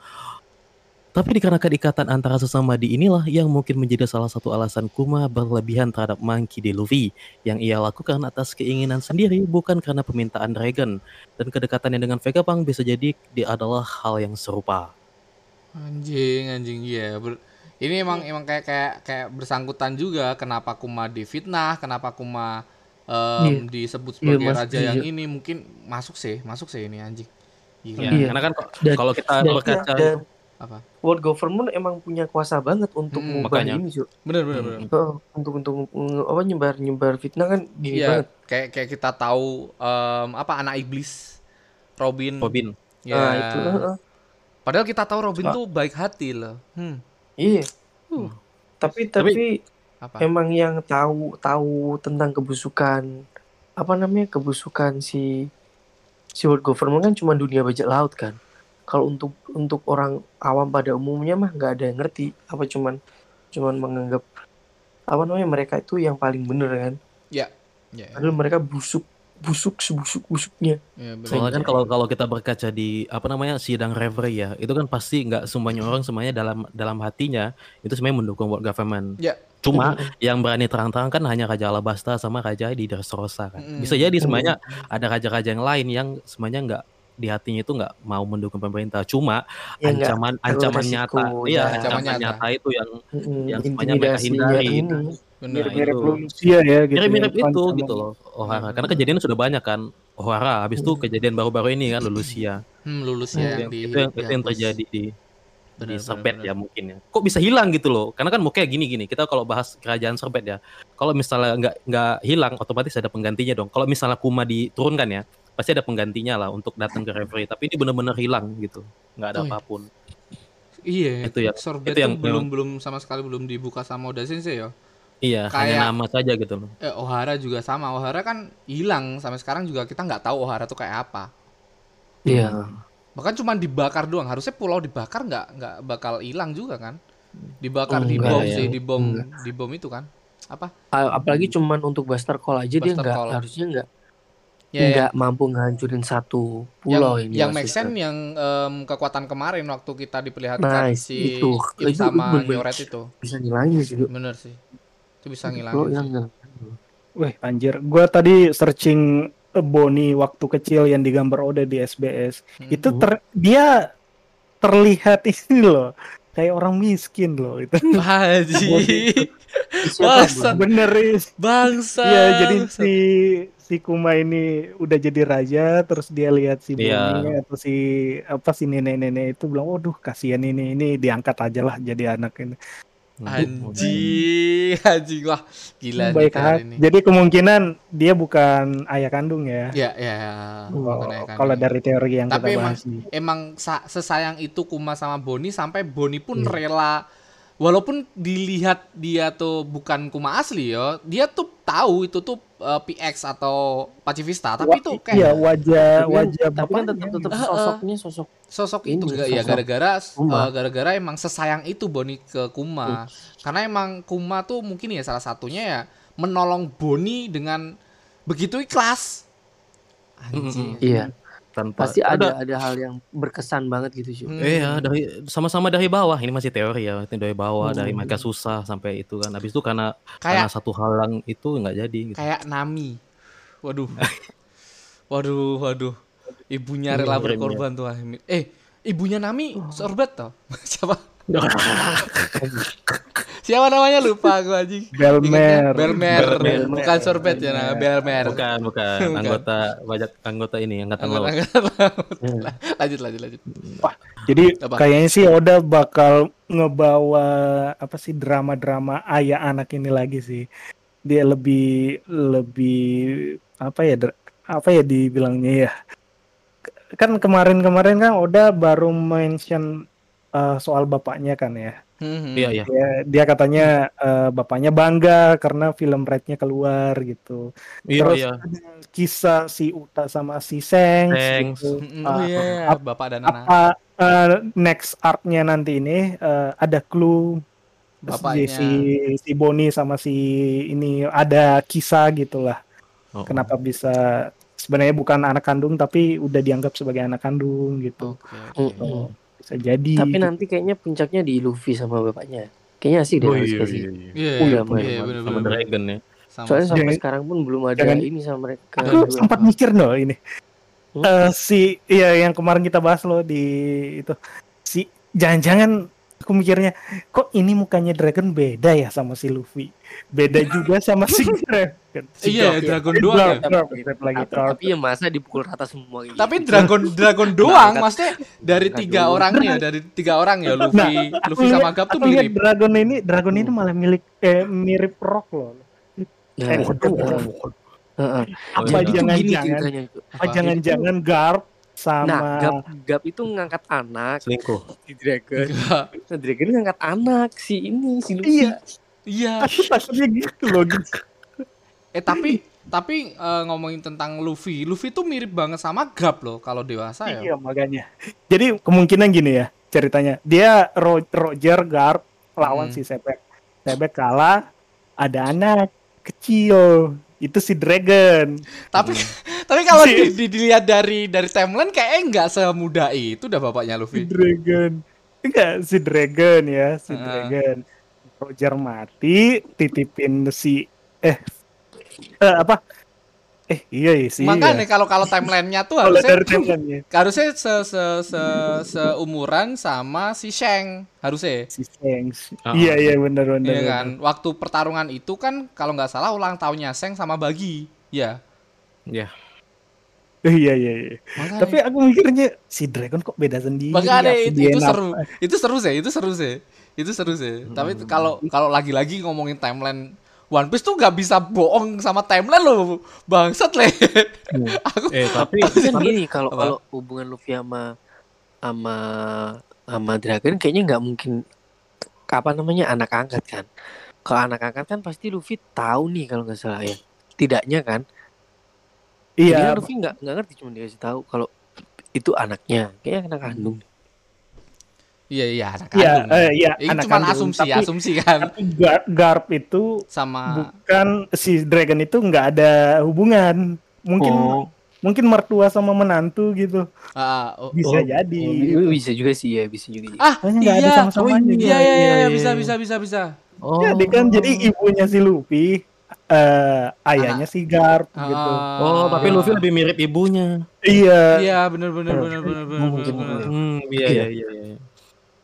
Tapi dikarenakan ikatan antara sesama di inilah yang mungkin menjadi salah satu alasan Kuma berlebihan terhadap Monkey D. Luffy yang ia lakukan atas keinginan sendiri bukan karena permintaan Dragon. Dan kedekatannya dengan Vegapunk bisa jadi dia adalah hal yang serupa. Anjing, anjing iya. Ber- ini emang emang kayak kayak kayak bersangkutan juga kenapa Kuma difitnah, kenapa Kuma em, disebut sebagai Iya, Mas, raja yang iya. ini mungkin masuk sih, masuk sih ini anjing. Gila. Ya, Iya. Karena kan kalau kita berkaca Apa? world government emang punya kuasa banget untuk Hmm, mengubah makanya. ini Cuk. Bener bener bener. Oh, untuk untuk apa nyebar nyebar fitnah kan gini Iya, banget. kayak kayak kita tahu em, apa anak iblis Robin. Robin Ya. Nah, itu heeh. Padahal kita tahu Robin Ah. tuh baik hati loh. Hmm. Iya. Uh. Tapi Tapi- tapi Apa? emang yang tahu tahu tentang kebusukan apa namanya kebusukan si si world government kan cuma dunia bajak laut kan. Kalau untuk untuk orang awam pada umumnya mah nggak ada yang ngerti apa cuman cuman menganggap apa namanya mereka itu yang paling bener kan. Ya. Ya. Padahal mereka busuk busuk sebusuk busuknya. ya benar. Soalnya kan kalau kalau kita berkaca di apa namanya sidang referee ya, itu kan pasti nggak semuanya orang semuanya dalam dalam hatinya itu sebenarnya mendukung world government. Ya. Cuma yang berani terang-terang kan hanya Raja Alabasta sama Raja di Dressrosa kan. Mm-mm. Bisa jadi semuanya ada raja-raja yang lain yang semuanya nggak di hatinya itu nggak mau mendukung pemerintah. Cuma Ya, ancaman ancaman resiko, nyata, ya. iya Ancaman ancaman nyata. nyata itu yang Mm-mm, yang semuanya mereka hindari. ini. Benar. Mirip-mirip itu. Lucia ya gitu. mirip-mirip ya, itu gitu loh Ohara. Hmm. Karena kejadian sudah banyak kan Ohara. Habis itu kejadian baru-baru ini kan Lulusia. Hmm, lulus Itu ya yang, yang di itu yang, itu yang dihapus. terjadi di Benar, di Serbet benar. ya mungkin ya. Kok bisa hilang gitu loh? Karena kan mau kayak gini-gini. Kita kalau bahas kerajaan Serbet ya, kalau misalnya nggak nggak hilang, otomatis ada penggantinya dong. Kalau misalnya Kuma diturunkan ya, pasti ada penggantinya lah untuk datang ke referee. Tapi ini benar-benar hilang gitu, nggak ada Oh, iya. apa pun. Iya, Itu yang- Sorbet itu yang- belum belum sama sekali belum dibuka sama Oda Sensei ya. Iya, Kayak- hanya nama saja gitu loh. Eh, Ohara juga sama. Ohara kan hilang sampai sekarang juga kita nggak tahu Ohara tuh kayak apa. Iya. Bahkan cuma dibakar doang. Harusnya pulau dibakar nggak nggak bakal hilang juga kan? Dibakar Oh, di bom ya. sih, di bom di bom itu kan? Apa? Apalagi cuman untuk Buster Call aja dia Buster nggak Call. harusnya nggak Ya, ya. nggak mampu ngancurin satu yang pulau ini. yang make sense yang em, kekuatan kemarin waktu kita diperlihatkan Nice, si itu. Itu sama Nyoret itu. bisa ngilangin sih. Bener sih. Itu bisa ngilangin yang Wih anjir, gua tadi searching Bonnie waktu kecil yang digambar Oda di SBS. Hmm. Itu ter dia terlihat (laughs) ini loh, kayak orang miskin loh itu. (laughs) Haji. Bro? Bener. Bangsa. Iya, jadi si si Kuma ini udah jadi raja, terus dia lihat si Iya. Bonnie atau si apa si nenek-nenek itu bilang, waduh kasihan ini, ini diangkat aja lah jadi anak ini. Anjing, (laughs) anjing wah gila nih Baik kali hati. ini. Jadi kemungkinan dia bukan ayah kandung ya. Ya, ya. Oh, bukan ayah kalau dari teori yang Tapi kita emang bahas nih. emang sa- sesayang itu Kuma sama Boni sampai Boni pun Iya. rela walaupun dilihat dia tuh bukan Kuma asli ya, dia tuh tahu itu tuh uh, PX atau Pacifista, tapi itu kayak Iya wajah kan- wajah tapi kan tetap tetap Heeh. sosoknya sosok sosok Ini, itu enggak ya gara-gara uh, gara-gara emang sesayang itu Boni ke Kuma. Karena emang Kuma tuh mungkin ya salah satunya ya menolong Boni dengan begitu ikhlas. Anjing. iya Tanpa pasti ada ada hal yang berkesan banget gitu cuy. Hmm. Iya, dari sama-sama dari bawah. Ini masih teori ya, itu dari bawah, Hmm. dari mereka susah sampai itu kan. Habis itu karena karena kayak satu halang itu nggak jadi gitu. kayak Nami. Waduh. (laughs) Waduh, waduh. Ibunya rela berkorban tuh. Ahmi. Eh, ibunya Nami sorbet toh. (laughs) Siapa? (laughs) Siapa namanya lupa aku anjing. Belmer. Belmer. Belmer. Bukan sorbet ya, nah. Belmer. Bukan, bukan. (laughs) Bukan. Anggota banyak anggota ini angkatan laut. Angkatan laut. (laughs) lanjut, lanjut, lanjut. Jadi Apa? kayaknya sih Oda bakal ngebawa apa sih drama-drama ayah anak ini lagi sih. Dia lebih lebih apa ya apa ya dibilangnya ya. Kan kemarin-kemarin kan Oda baru mention eh, soal bapaknya kan ya. Hmm, Iya, iya. Dia, dia katanya eh, bapaknya bangga karena film Red-nya keluar gitu. Iya, Terus iya. ada kisah si Uta sama si Seng. Gitu. Hmm, Ah, Oh iya, ap- bapak dan anak. apa eh, next arc-nya nanti ini eh, ada clue Bapaknya. si si Boni sama si ini ada kisah gitulah Oh, kenapa bisa sebenarnya bukan anak kandung tapi udah dianggap sebagai anak kandung gitu. Mm-mm. Oh, bisa jadi Tapi gitu. nanti kayaknya puncaknya di Luffy sama bapaknya. Kayaknya asik deh Oh, harus iya, kasih. iya, iya. Iya, Oh, iya, iya, iya, Sama. Dragon ya. Sama Soalnya sampai Jangan- sekarang pun belum ada jangan- ini sama mereka. aku sempat mikir loh ini Hmm? Eh, si iya yang kemarin kita bahas loh di itu si jangan-jangan aku mikirnya kok ini mukanya Dragon beda ya sama si Luffy beda juga sama si (laughs) Dragon Si Iya, Garp. Dragon Eh, doang ya. Garp lagi Tapi, tapi ya masa dipukul rata semua gitu. Tapi dragon dragon doang, maksudnya dari Angkat tiga dulu. orang ya, dari tiga orang ya Luffy, Nah, Luffy sama Gap tuh mirip. Dragon ini Dragon ini malah milik eh, mirip Rock loh Nah, Eh, itu, Heeh. apa jangan-jangan jangan-jangan Garp sama Nah, Gap, Gap itu ngangkat anak Selingkuh. si Dragon. Nah, Dragon ngangkat anak si ini si Luffy. Iya. Iya. Takutnya gitu loh gitu. Eh tapi tapi eh, ngomongin tentang Luffy, Luffy tuh mirip banget sama Garp loh kalau dewasa ya. Iya makanya. Jadi kemungkinan gini ya ceritanya. Dia Ro- Roger Garp lawan Hmm. si Sebek. Sebek kalah, ada anak kecil. Itu si Dragon. Tapi (laughs) tapi kalau Si- di- di- dilihat dari dari timeline kayaknya nggak semudah itu dah bapaknya Si Luffy. Dragon. Enggak, si Dragon ya, si Heeh. Dragon. Roger mati, titipin si eh eh, apa? Eh iya iya sih. Makanya ya. kalau kalau timelinenya tuh (laughs) harusnya dari timeline-nya, harusnya se se se seumuran sama si Shang harusnya. si Shanks. Ah. Iya iya benar benar. Iya kan? Waktu pertarungan itu kan kalau nggak salah ulang tahunnya Shang sama Bagi. Ya. Ya. Iya iya iya. Makanya, Tapi aku mikirnya si Dragon kok beda sendiri. makanya apa itu, itu seru. Itu seru sih, itu seru sih. Itu seru sih. Tapi Hmm. kalau kalau lagi-lagi ngomongin timeline One Piece tuh nggak bisa bohong sama timeline loh. Bangsat le. (laughs) Aku Eh tapi Tapi kan gini kalau kalau hubungan Luffy sama sama sama Dragon kayaknya nggak mungkin apa namanya anak angkat kan. Kalau anak angkat kan pasti Luffy tahu nih kalau nggak salah ya. Tidaknya kan. Jadi Iya. kan Luffy nggak nggak ngerti cuma dikasih tahu kalau itu anaknya kayaknya anak kandung. Iya iya anak Iya, kandung. eh, iya, Ini anak cuma kandung. asumsi, Tapi- asumsi kan Tapi Gar- Garp itu sama bukan si Dragon itu nggak ada hubungan. Mungkin Oh, mungkin mertua sama menantu gitu. Ah, oh, Bisa oh. jadi. oh, bisa juga sih ya, bisa juga. Ah, nggak ada iya. sama-samanya. Iya, iya, Iya, iya, iya, bisa, iya. bisa, bisa, bisa. oh. Jadi kan jadi ibunya si Luffy eh ayahnya si Garp gitu. Ah, Oh, tapi Luffy lebih mirip ibunya. Iya. Iya, benar, benar, benar, benar, benar, Mungkin. Hmm, iya iya iya. iya.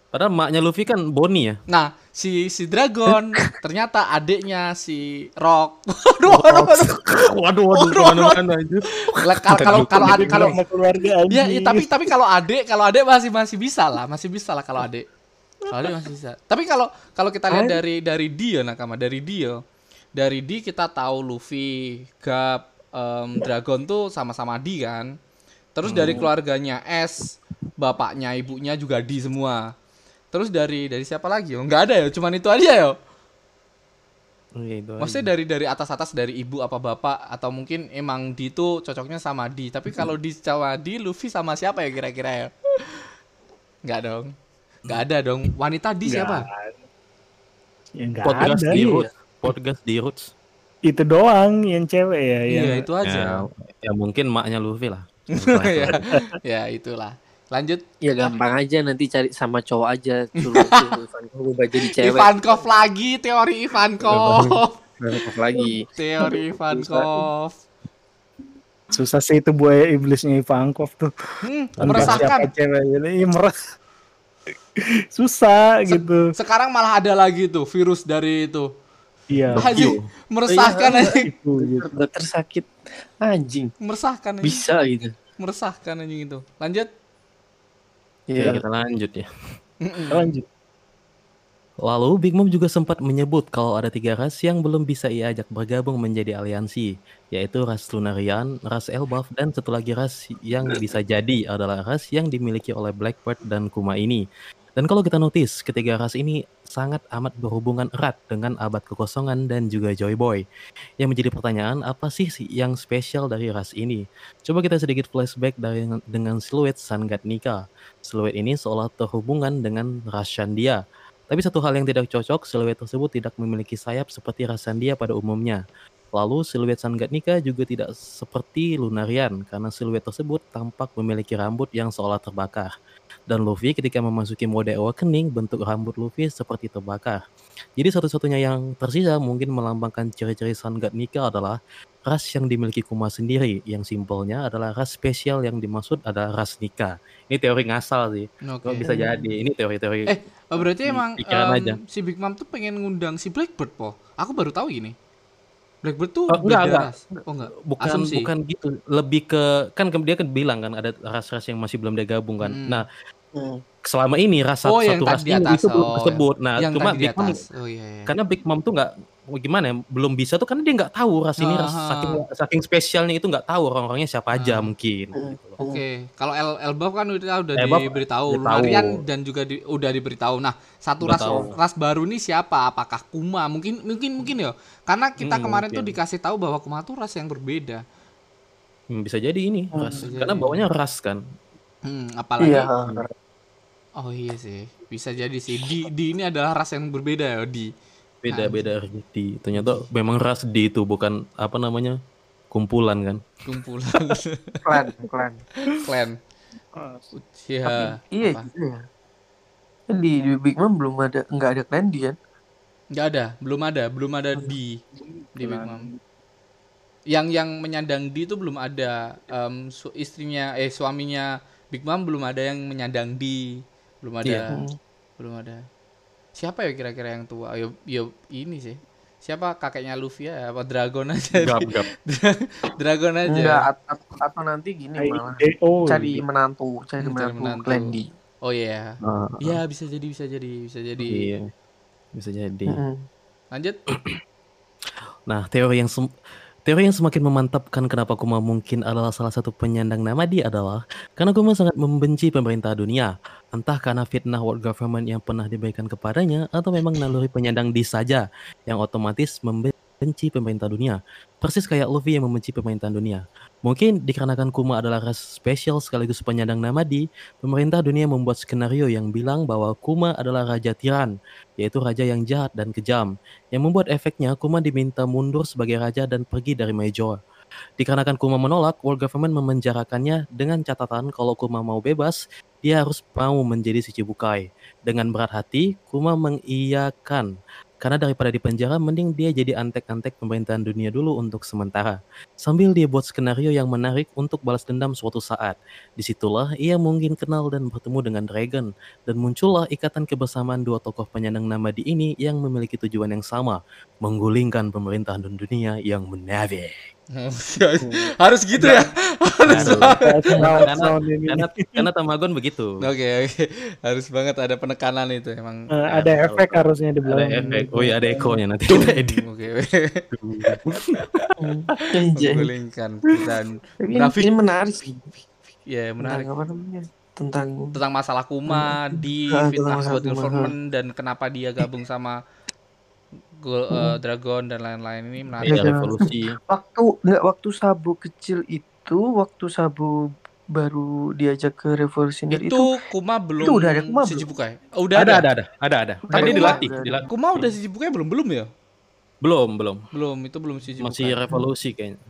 Padahal maknya Luffy kan Bonnie ya. Nah, si si Dragon (laughs) ternyata adiknya si Rock. (laughs) (laughs) Waduh, waduh, waduh. Waduh, waduh, Waduh, ke mana-mana aja. Lah, Kalau kalau kalau kalau Sama keluarga Iya, anjing. iya, tapi tapi kalau adik, kalau adik masih masih bisa lah, masih bisa lah kalau adik. Kalau adik masih bisa. Tapi kalau kalau kita lihat dari dari dia nakama, dari dia, dari D kita tahu Luffy, Gap, em, Dragon tuh sama-sama D kan. Terus dari keluarganya S, bapaknya, ibunya juga D semua. Terus dari dari siapa lagi? Oh, nggak ada ya, cuman itu aja ya. Iya, itu aja. Maksudnya dari dari atas atas dari ibu apa bapak atau mungkin emang D itu cocoknya sama D. Tapi kalau D sama D, Luffy sama siapa ya kira-kira ya? Nggak dong. Nggak ada dong. Wanita D siapa? Ya nggak podcast ada. di Iya. Roots. Podcast di Roots. Itu doang yang cewek ya. Iya yang- itu aja. Ya, ya mungkin maknya Luffy lah. (laughs) ya, ya itulah. Lanjut. Ya gampang aja nanti cari sama cowok aja suruh suruh Ivankov jadi cewek. Ivankov lagi teori Ivankov. Ivankov lagi. teori Ivankov. Susah sih itu buaya iblisnya Ivankov tuh. Hmm, meresahkan. cewek ini meres. (laughs) Susah gitu. Sekarang malah ada lagi tuh virus dari itu. Iya. (laughs) Haji, meresahkan anjing. Itu gitu. Dokter sakit anjing Meresahkan anjing. bisa gitu. Meresahkan anjing itu. Lanjut. Ya, Iya. kita lanjut ya. Lanjut. Lalu Big Mom juga sempat menyebut kalau ada tiga ras yang belum bisa ia ajak bergabung menjadi aliansi, yaitu ras Lunarian, ras Elbaf, dan satu lagi ras yang bisa jadi adalah ras yang dimiliki oleh Blackbird dan Kuma ini. Dan kalau kita notice, ketiga ras ini sangat amat berhubungan erat dengan abad kekosongan dan juga Joy Boy. Yang menjadi pertanyaan, apa sih yang spesial dari ras ini? Coba kita sedikit flashback dari dengan siluet Sun God Nika. Siluet ini seolah terhubungan dengan ras Shandia. Tapi satu hal yang tidak cocok, siluet tersebut tidak memiliki sayap seperti ras Sandia pada umumnya. Lalu siluet Sun God Nika juga tidak seperti Lunarian karena siluet tersebut tampak memiliki rambut yang seolah terbakar. Dan Luffy ketika memasuki mode awakening, bentuk rambut Luffy seperti terbakar. Jadi satu-satunya yang tersisa mungkin melambangkan ciri-ciri Sun God Nika adalah ras yang dimiliki Kuma sendiri. Yang simpelnya adalah ras spesial yang dimaksud adalah ras Nika. Ini teori ngasal sih. Kalau bisa jadi. Ini teori-teori. Eh, Oh, berarti emang em, aja. si Big Mom tuh pengen ngundang si Blackbird po. Aku baru tahu gini. Blackbird tuh Oh, enggak, enggak. ras. Oh enggak. bukan Asumsi. bukan gitu lebih ke kan dia kan bilang kan ada ras-ras yang masih belum digabung kan Hmm. nah Hmm. selama ini ras Oh, satu yang ras tadi di ini atas. itu belum Oh, disebut nah yang cuma Big Mom atas. Oh iya iya. karena Big Mom tuh nggak gimana ya belum bisa tuh karena dia nggak tahu ras ini ras Ah. saking saking spesialnya itu nggak tahu orang-orangnya siapa aja Ah. mungkin. Hmm. gitu. Oke, kalau El Elbaf kan udah udah Elbaf diberitahu. Lunarian dan juga di- udah diberitahu. Nah, satu Udah ras tahu. ras baru nih siapa? Apakah Kuma? Mungkin mungkin mungkin ya. Karena kita Hmm, kemarin tuh mungkin. dikasih tahu bahwa Kuma tuh ras yang berbeda. Hmm, bisa jadi ini Hmm, ras bisa karena jadi. bawanya ras kan. Hmm, apalagi Iya. Oh iya sih, bisa jadi sih. Di, di ini adalah ras yang berbeda ya, di Beda-beda RGT. Ternyata memang ras D itu bukan apa namanya kumpulan kan. kumpulan (laughs) Klan, klan. klan. Ah, Iya. Iya apa? ya. Kan Di, di Big Mom belum ada nggak ada klan dia kan? Nggak ada, belum ada, belum ada di di Big Mom. Yang yang menyandang di itu belum ada. Em, su- istrinya eh suaminya Big Mom belum ada yang menyandang di, belum ada. Hmm. belum ada. Siapa ya kira-kira yang tua? Yo, yo ini sih. Siapa kakeknya Luffy ya? Apa Dragon aja? Gap gap. (laughs) Dragon aja. Enggak at- at- atau nanti gini malah IDO. cari menantu, cari Hmm, menantu, menantu. Oh iya. Ah, Iya bisa jadi bisa jadi bisa jadi. iya. Bisa jadi. Lanjut. (clears throat) Nah, teori yang teori yang semakin memantapkan kenapa Kuma mungkin adalah salah satu penyandang nama dia adalah karena Kuma sangat membenci pemerintah dunia. Entah karena fitnah world government yang pernah diberikan kepadanya atau memang naluri penyandang di saja yang otomatis membenci pemerintah dunia. Persis kayak Luffy yang membenci pemerintah dunia. Mungkin dikarenakan Kuma adalah ras spesial sekaligus penyandang nama di, pemerintah dunia membuat skenario yang bilang bahwa Kuma adalah raja tiran, yaitu raja yang jahat dan kejam yang membuat efeknya Kuma diminta mundur sebagai raja dan pergi dari Major. Dikarenakan Kuma menolak, world government memenjarakannya dengan catatan kalau Kuma mau bebas, dia harus mau menjadi Shichibukai. Dengan berat hati, Kuma mengiyakan. Karena daripada di penjara, mending dia jadi antek-antek pemerintahan dunia dulu untuk sementara. Sambil dia buat skenario yang menarik untuk balas dendam suatu saat. Di situlah ia mungkin kenal dan bertemu dengan Dragon. Dan muncullah ikatan kebersamaan dua tokoh penyandang nama di ini yang memiliki tujuan yang sama. Menggulingkan pemerintahan dunia yang menavik. (laughs) Harus gitu ya. Harus. Karena- karena Tamagon begitu. Oke oke. Harus banget ada penekanan itu emang. Eh, ada efek harusnya di Ada belakang. efek. Oh iya ada ekonya nanti kita edit. Oke. Hmm. Menggulingkan dan Grafik. ini menarik sih. ya menarik Tentang apa namanya? Tentang tentang masalah Kuma di Ah, fitnah buat government dan kenapa dia gabung sama Gul- eh, Dragon dan lain-lain ini menarik. Iya revolusi. waktu nggak waktu Sabu kecil itu, waktu Sabu baru diajak ke revolusioner Itu, itu, Kuma belum itu udah ada Kuma belum? Shichibukai. Oh, udah Ada ada. ada ada ada ada. Tapi Tadi Kuma- dilatih, dilatih. Kuma udah Shichibukai belum belum ya? Belum belum. Belum, itu belum Shichibukai. Masih revolusi kayaknya.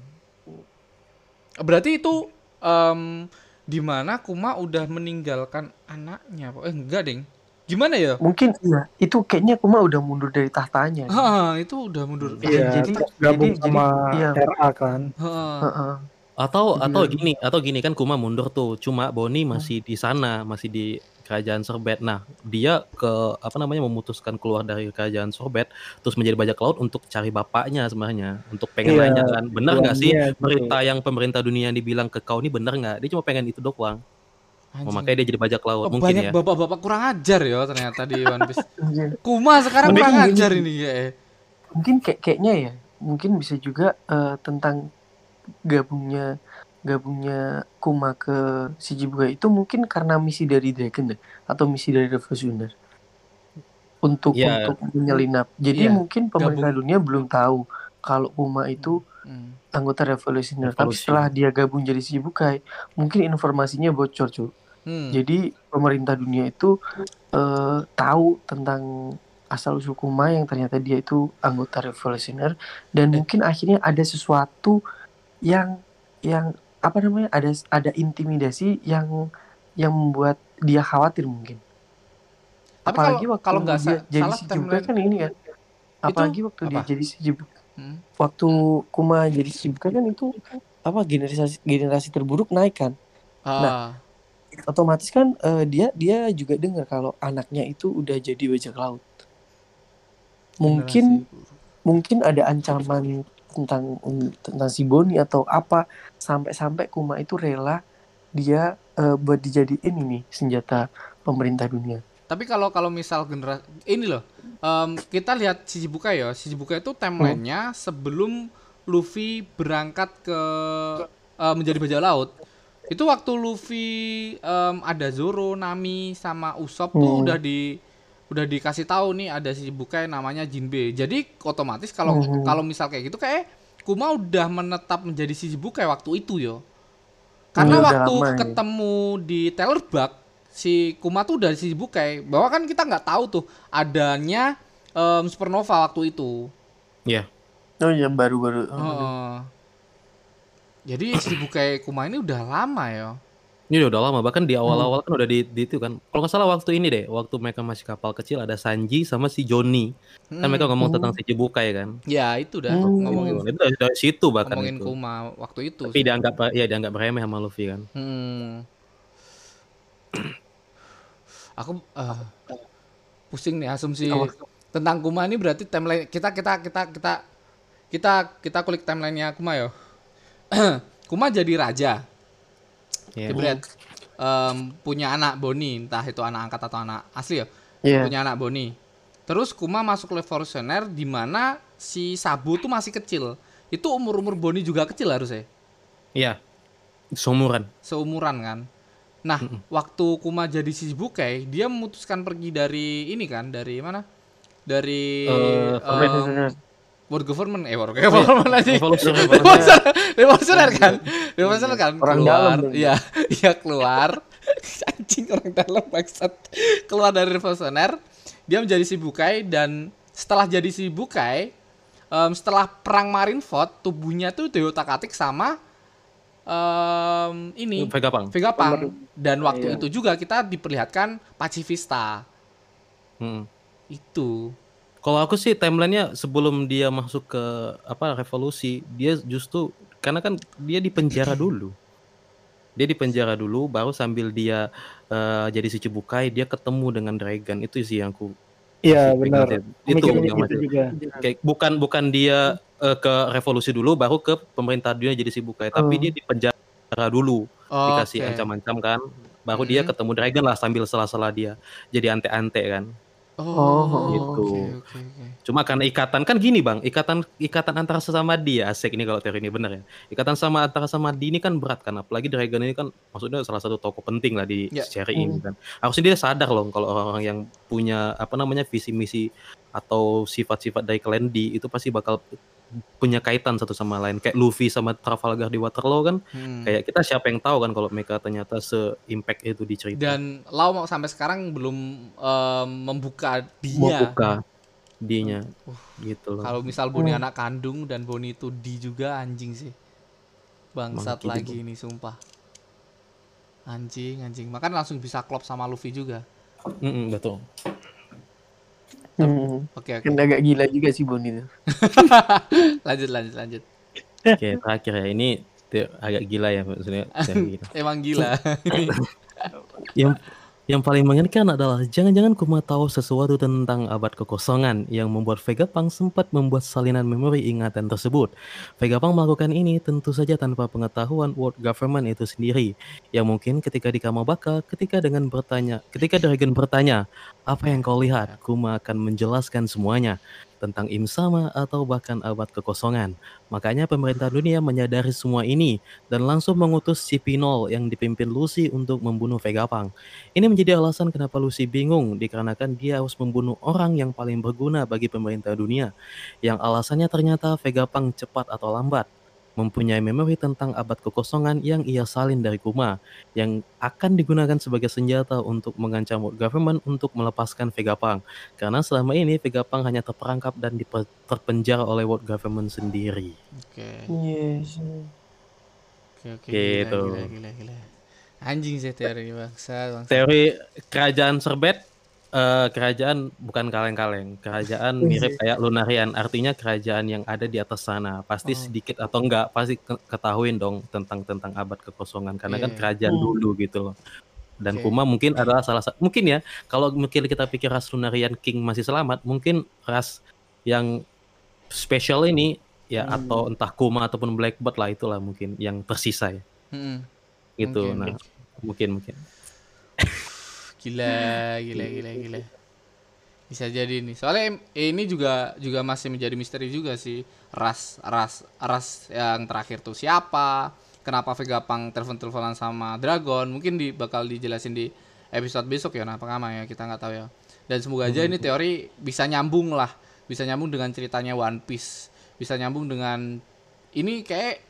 Berarti itu em di mana Kuma udah meninggalkan anaknya. Eh enggak, Ding. Gimana ya? mungkin iya, itu kayaknya Kuma udah mundur dari tahtanya. Hah, itu udah mundur. Iya, Jadi- gabung jadi- sama iya. RA kan. Heeh. Heeh. Atau Jadi atau lagi. gini, atau gini kan Kuma mundur tuh. Cuma Boni masih di sana, masih di kerajaan Sorbet. Nah, dia ke apa namanya memutuskan keluar dari kerajaan Sorbet terus menjadi bajak laut untuk cari bapaknya sebenarnya, untuk pengen Iya, nanya kan, benar nggak sih Iya, gitu. berita yang pemerintah dunia yang dibilang ke kau ini benar nggak? Dia cuma pengen itu doang. Oh, Anjing. makanya dia jadi bajak laut Oh, mungkin banyak ya. bapak-bapak kurang ajar ya ternyata di One Piece. Anjir. (laughs) Kuma sekarang Mending kurang ajar ini ya. Mungkin kayak kayaknya ya, mungkin bisa juga eh, tentang gabungnya gabungnya Kuma ke Shichibukai itu mungkin karena misi dari Dragon deh atau misi dari Revolutioner untuk Iya. untuk menyelinap. Jadi Iya, mungkin pemerintah dunia belum tahu kalau Kuma itu Hmm. anggota Revolutioner. Tapi setelah dia gabung jadi Shichibukai, mungkin informasinya bocor cuy. Hmm. Jadi pemerintah dunia itu eh, tahu tentang asal usul Kuma yang ternyata dia itu anggota revolusioner dan mungkin akhirnya ada sesuatu yang yang apa namanya ada ada intimidasi yang yang membuat dia khawatir mungkin. Tapi Apalagi kalau waktu kalau nggak dia sa- jadi salah Shichibukai timeline kan ini kan. Apalagi waktu dia apa? jadi Shichibukai Hmm. waktu Kuma jadi Shichibukai kan itu apa generasi generasi terburuk naik kan. Ah, otomatis kan eh, dia dia juga dengar kalau anaknya itu udah jadi bajak laut. Mungkin generasi- mungkin ada ancaman tentang tentang si Boni atau apa sampai-sampai Kuma itu rela dia eh, buat dijadiin ini senjata pemerintah dunia. Tapi kalau kalau misal generasi ini loh, em, kita lihat Shichibukai ya. Shichibukai itu timelinenya sebelum Luffy berangkat ke eh, menjadi bajak laut. Itu waktu Luffy em, ada Zoro, Nami sama Usopp tuh Hmm. udah di udah dikasih tahu nih ada Shichibukai namanya Jinbe. Jadi otomatis kalau Hmm. kalau misal kayak gitu kayak Kuma udah menetap menjadi Shichibukai waktu itu yo. Karena Hmm, waktu lama ketemu di Taylor Bug si Kuma tuh dari Shichibukai. Bahwa kan kita nggak tahu tuh adanya em, supernova waktu itu. Iya. Oh yang baru-baru. Oh. Heeh. Jadi Shichibukai Kuma ini udah lama ya. Ini udah lama bahkan di awal-awal kan udah di, di itu kan. Kalau nggak salah waktu ini deh, waktu mereka masih kapal kecil ada Sanji sama si Johnny. Kan mereka ngomong tentang si Cibukai kan. Ya itu dah Hmm. ngomongin Itu dari, situ bahkan ngomongin itu. Kuma waktu itu. Tapi dianggap ya dianggap remeh sama Luffy kan. Hmm. (clears throat) Aku eh, pusing nih asumsi tentang Kuma ini berarti timeline kita kita kita kita kita kita kulik timelinenya Kuma ya. (clears throat) Kuma jadi raja. Iya. Jebret. Em, punya anak Boni, entah itu anak angkat atau anak asli ya. Iya. Punya anak Boni. Terus Kuma masuk revolusioner di mana si Sabu tuh masih kecil. Itu umur-umur Boni juga kecil harusnya Iya. Seumuran. seumuran kan. Nah, waktu Kuma jadi Shichibukai, dia memutuskan pergi dari ini kan, dari mana? Dari Eh, em, world government, eh world government aja. Revolusi (laughs) Revolusioner, revolusioner kan, revolusioner kan, Orang keluar, dalam iya, iya keluar, (laughs) anjing orang dalam maksud, keluar dari revolusioner, dia menjadi Shichibukai dan setelah jadi Shichibukai, em, setelah perang Marineford, tubuhnya tuh diotak-atik sama em, ini Vegapunk. Vegapunk dan waktu Iya. itu juga kita diperlihatkan pacifista Hmm. itu Kalau aku sih timelinenya sebelum dia masuk ke apa revolusi, dia justru karena kan dia di penjara (clears throat) dulu. Dia di penjara dulu, baru sambil dia eh, jadi si Cibukai, dia ketemu dengan Dragon. Itu sih yang ku Iya benar. sih. Itu gitu masih- juga. kayak bukan bukan dia eh, ke revolusi dulu, baru ke pemerintah dunia jadi si Bukai, tapi Hmm. dia di penjara dulu, dikasih Oke. ancam-ancam kan. Baru dia Mhm. ketemu Dragon lah sambil sela-sela dia jadi ante-ante kan. oh, gitu. oke, oke, oke. Cuma karena ikatan kan gini bang, ikatan ikatan antara sesama dia asik ini kalau teori ini benar ya. Ikatan sama antara sama di ini kan berat kan, apalagi Dragon ini kan maksudnya salah satu tokoh penting lah di Ya. seri ini kan. Harusnya dia sadar loh kalau orang-orang yang punya apa namanya visi misi atau sifat-sifat dari klan D itu pasti bakal punya kaitan satu sama lain. Kayak Luffy sama Trafalgar di Waterloo kan, Hmm. kayak kita siapa yang tahu kan kalau mereka ternyata se-impact itu di cerita. dan Lau mau sampai sekarang belum em, membuka mau dia buka dinya gitu loh. kalau misal Boni anak kandung dan Boni itu di juga anjing sih bangsat lagi ini sumpah anjing anjing makan langsung bisa klop sama Luffy juga Mm-mm, betul. Hmm. oke oke Kan agak gila juga sih Bon itu. (laughs) lanjut lanjut lanjut Oke, terakhir ya ini agak gila ya maksudnya. (laughs) emang gila (laughs) yang yang paling mengerikan adalah jangan-jangan Kuma tahu sesuatu tentang abad kekosongan yang membuat Vegapunk sempat membuat salinan memori ingatan tersebut. Vegapunk melakukan ini tentu saja tanpa pengetahuan world government itu sendiri. Yang mungkin ketika di Kamabaka, ketika dengan bertanya, ketika Dragon bertanya, apa yang kau lihat? Kuma akan menjelaskan semuanya tentang Imsama atau bahkan abad kekosongan. Makanya pemerintah dunia menyadari semua ini dan langsung mengutus si Pinol yang dipimpin Lucy untuk membunuh Vegapunk. Ini menjadi alasan kenapa Lucy bingung dikarenakan dia harus membunuh orang yang paling berguna bagi pemerintah dunia. Yang alasannya ternyata Vegapunk cepat atau lambat mempunyai memori tentang abad kekosongan yang ia salin dari Kuma yang akan digunakan sebagai senjata untuk mengancam world government untuk melepaskan Vegapunk. Karena selama ini Vegapunk hanya terperangkap dan terpenjara oleh world government sendiri. oke Yes. oke oke Gitu. gila, gila gila gila anjing sih teori bangsa bangsa Teori kerajaan Serbet eh, kerajaan bukan kaleng-kaleng, kerajaan mirip kayak Lunarian, artinya kerajaan yang ada di atas sana. Pasti Oh. sedikit atau enggak pasti ke- ketahuin dong tentang tentang abad kekosongan karena kan Iya. kerajaan dulu gitu loh. Dan Oke. Kuma mungkin adalah salah satu mungkin ya kalau mungkin kita pikir ras Lunarian King masih selamat, mungkin ras yang spesial ini ya Hmm. atau entah Kuma ataupun Blackbird lah itulah mungkin yang tersisa ya Mm-mm. gitu. Mungkin. Nah, mungkin mungkin. Gila (laughs) gila gila gila Bisa jadi nih. Soalnya em- ini juga juga masih menjadi misteri juga sih. Ras ras ras yang terakhir tuh siapa? Kenapa Vegapunk telepon-teleponan sama Dragon? Mungkin di bakal dijelasin di episode besok ya nah Nakama ya, kita nggak tahu ya. Dan semoga aja ini teori bisa nyambung lah. Bisa nyambung dengan ceritanya One Piece. Bisa nyambung dengan ini kayak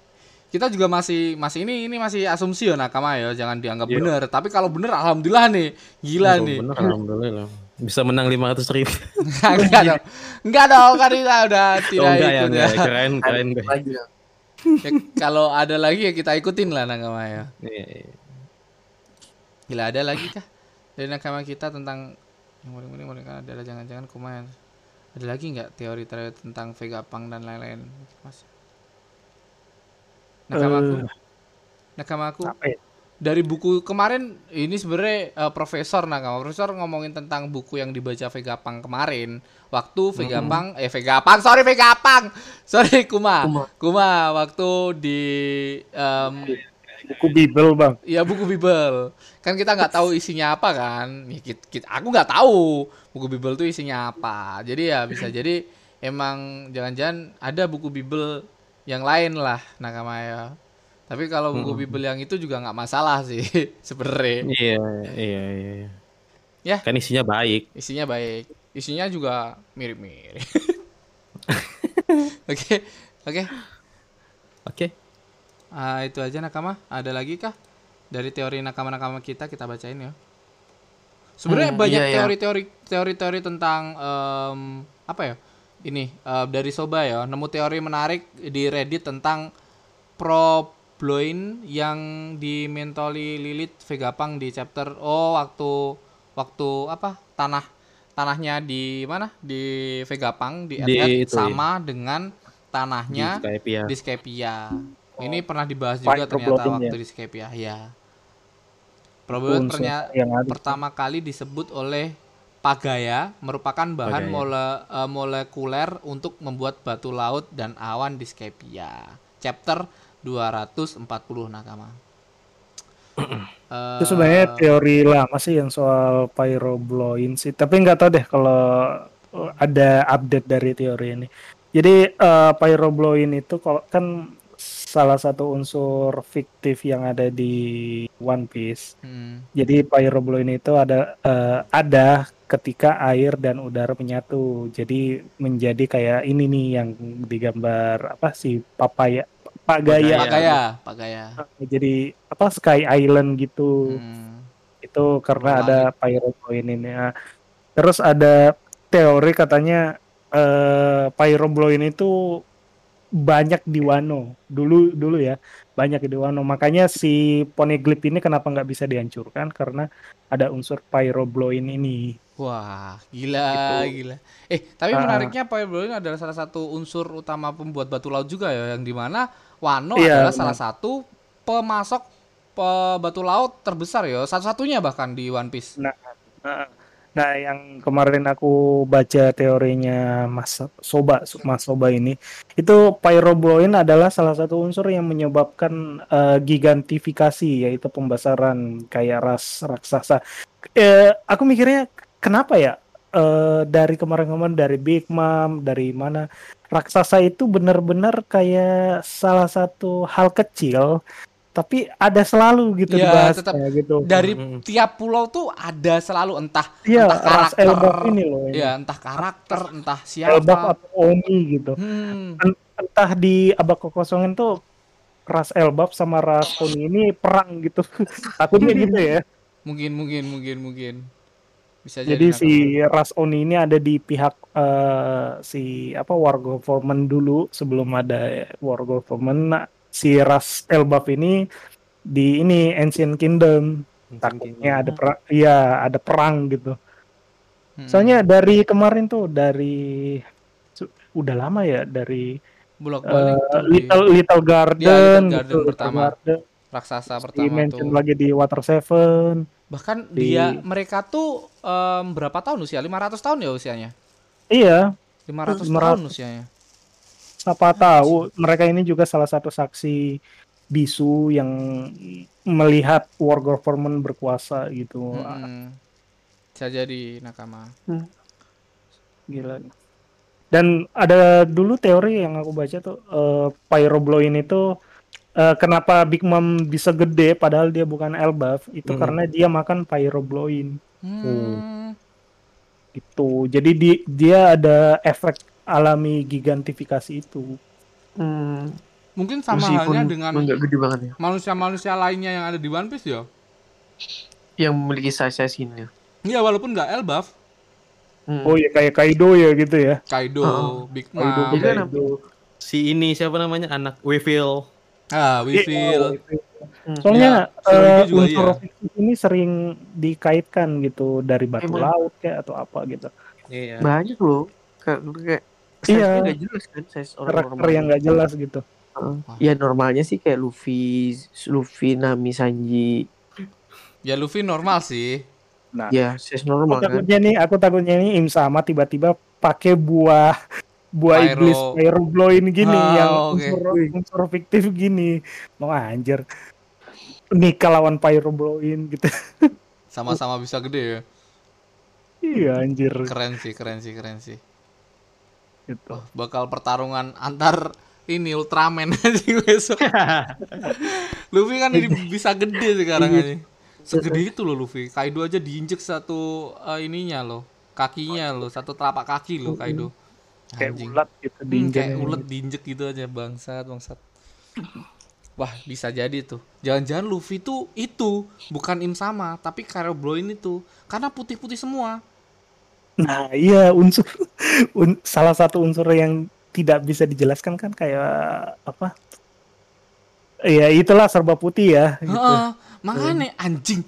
kita juga masih masih ini ini masih asumsi ya Nakama ya, jangan dianggap Iya. bener. Tapi kalau bener alhamdulillah nih, gila Oh, nih. bener, (laughs) alhamdulillah. Bisa menang 500 ribu. enggak dong. Enggak dong, kan kita udah Oh, tidak enggak ya, ikut enggak. ya. Keren, keren. ya. Ya, Kalau ada lagi ya kita ikutin lah Nakama ya. Iya, iya. Gila ada lagi kah dari Nakama kita tentang yang paling paling kan adalah jangan-jangan kumayan. Ada lagi nggak teori-teori tentang Vegapunk dan lain-lain, Mas? Nakamaku, Nakamaku, Apa ya? dari buku kemarin ini sebenarnya eh, profesor Nakama. Profesor ngomongin tentang buku yang dibaca Vegapunk kemarin. Waktu Vegapunk eh Vegapunk sorry Vegapunk (laughs) sorry Kuma. Kuma. Kuma, waktu di em, Buku Bible bang. ya buku Bible. Kan kita nggak tahu isinya apa kan. Ya, aku nggak tahu buku Bible tuh isinya apa. Jadi ya bisa jadi emang jangan-jangan ada buku Bible yang lain lah Nakama ya tapi kalau buku Bible yang itu juga nggak masalah sih (laughs) sebenarnya Iya, iya, iya. iya. Ya. Kan isinya baik. isinya baik isinya juga mirip-mirip (laughs) oke oke Oke. Ah, itu aja nakama ada lagi kah dari teori nakama-nakama kita kita bacain ya sebenarnya Hmm, banyak iya, iya. teori-teori teori-teori tentang em, apa ya ini eh, dari soba ya nemu teori menarik di reddit tentang Probloin yang dimentoli Lilith Vegapunk di chapter oh waktu waktu apa tanah tanahnya di mana di Vegapunk di, Di itu, sama dengan tanahnya Di ya. Skypia. Ini pernah dibahas juga Fight ternyata waktu ya? di Skypia, ya. Unsur ternyata pertama kali disebut oleh Pagaya merupakan bahan Pagaya. mole- eh, molekuler untuk membuat batu laut dan awan di Skypia. Chapter 240 nakama. (clears throat) Itu sebenarnya teori lama sih yang soal pyrobloin sih. Tapi nggak tahu deh kalau uh, ada update dari teori ini. Jadi uh, pyrobloin itu kalau kan salah satu unsur fiktif yang ada di One Piece. Hmm, Jadi pyrobloin itu ada uh, ada ketika air dan udara menyatu. Jadi menjadi kayak ini nih yang digambar apa sih papaya pagaya. Pagaya, Pagaya. Jadi apa Sky Island gitu Hmm. itu karena Langit. ada pyrobloin ini terus ada teori katanya eh pyrobloin itu banyak di Wano dulu dulu ya banyak di Wano makanya si poneglyph ini kenapa nggak bisa dihancurkan karena ada unsur pyrobloin ini Wah, gila, gila. Eh, tapi Ah. menariknya pyrobloin adalah salah satu unsur utama pembuat batu laut juga ya, yang di mana Wano Iya, adalah benar. salah satu pemasok pe- batu laut terbesar ya, satu-satunya bahkan di One Piece. Nah, nah yang kemarin aku baca teorinya Mas Soba, Mas Soba ini, itu pyrobloin adalah salah satu unsur yang menyebabkan eh, gigantifikasi, yaitu pembesaran kayak ras raksasa. Eh, aku mikirnya kenapa ya? eh, dari kemarin-kemarin dari Big Mom, dari mana raksasa itu benar-benar kayak salah satu hal kecil, tapi ada selalu gitu Ya, tetap gitu. Dari Mm-mm. tiap pulau tuh ada selalu entah Iya, entah karakter, Elbaf ini loh. ini. ya entah karakter, entah Elbaf siapa. atau Oni gitu. Hmm, Entah di abad kekosongan tuh ras Elbaf sama ras Oni ini perang gitu. (laughs) Takutnya gitu ya. mungkin, mungkin, mungkin, mungkin. Bisa jadi. Jadi si ras Oni ini ada di pihak eh, si apa War Government dulu sebelum ada War Government. Nah, si ras Elbaf ini di ini Ancient Kingdom. Takutnya ada perang, iya ada perang gitu. Hmm. Soalnya dari kemarin tuh dari udah lama ya dari bolak-balik eh, tuh di Little Little Garden, Iya, Little Garden gitu, Little pertama. Garden. raksasa Di pertama mention tuh. lagi di Water Seven. Bahkan Di- dia mereka tuh em, berapa tahun usia? 500 tahun ya usianya? Iya, 500, 500. tahun usianya. siapa tahu mereka ini juga salah satu saksi bisu yang melihat war government berkuasa gitu. Bisa jadi nakama. Hmm. Gila. Dan ada dulu teori yang aku baca tuh eh, Pyrobloin itu eh, kenapa Big Mom bisa gede padahal dia bukan Elbaf itu Hmm. karena dia makan Pyrobloin Hmm. gitu. Jadi di, dia ada efek alami gigantifikasi itu. Hmm, Mungkin sama meskipun halnya dengan ya. manusia-manusia lainnya yang ada di One Piece ya. Yang memiliki size-size ini. Iya walaupun nggak Elbaf, Hmm. Oh ya kayak Kaido ya gitu ya. Kaido, Heeh. Big Kaido, Mom, kan Kaido. Si ini siapa namanya anak Weevil. Ah, we feel. Hmm. Soalnya Ya, Surugi eh, juga unsur iya. ini sering dikaitkan gitu dari batu Emang. laut kayak atau apa gitu. Iya. banyak loh. Kayak, kayak Iya. nggak jelas kan size orang Karakter normal. yang nggak jelas gitu. Heeh. Ya normalnya sih kayak Luffy, Luffy, Nami, Sanji. Ya Luffy normal sih. Nah, Ya size aku normal kan. takutnya nih, aku takutnya nih Im sama tiba-tiba pakai buah buah Pyro. iblis Pyrobloin gini Oh, yang oke. unsur, unsur fiktif gini. Mau anjir. Nikah lawan Pyrobloin gitu. (laughs) Sama-sama bisa gede ya. iya anjir Keren sih, keren sih, keren sih. gitu. Bakal pertarungan antar ini Ultraman (laughs) aja besok. (laughs) Luffy kan ini bisa gede sekarang aja. Segede itu loh Luffy. Kaido aja diinjek satu eh, ininya loh. Kakinya loh, satu telapak kaki loh Kaido. Kayak Anjing. ulat gitu Hmm, diinjak. kayak ulet diinjek gitu aja bangsat bangsat wah bisa jadi tuh jangan-jangan Luffy tuh itu bukan Im sama tapi Bloin itu karena putih-putih semua Nah, iya unsur un- salah satu unsur yang tidak bisa dijelaskan kan kayak apa? Ya itulah serba putih ya. Gitu. Heeh, makanya anjing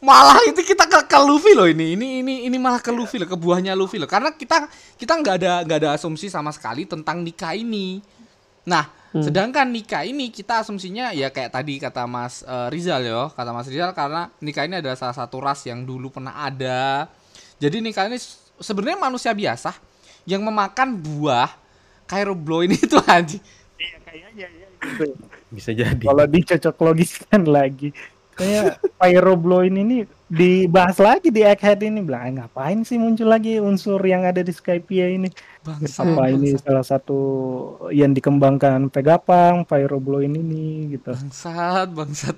malah itu kita ke, ke Luffy loh ini. Ini ini ini malah ke Luffy loh ke buahnya Luffy loh. Karena kita kita nggak ada nggak ada asumsi sama sekali tentang nikah ini. Nah sedangkan nikah ini kita asumsinya ya kayak tadi kata Mas eh, Rizal ya kata Mas Rizal karena nikah ini adalah salah satu ras yang dulu pernah ada. Jadi nikah ini sebenarnya manusia biasa yang memakan buah Bloin (laughs) itu anjing. Iya kayaknya ya gitu. Bisa jadi. Kalau dicocok logiskan lagi kayak Pyrobloin ini dibahas lagi di Egghead ini bilang "Ah, ngapain sih muncul lagi unsur yang ada di Skypia ini Bangsat, apa ini bangsat. salah satu yang dikembangkan Pegapang Pyrobloin ini gitu Bangsat, bangsat,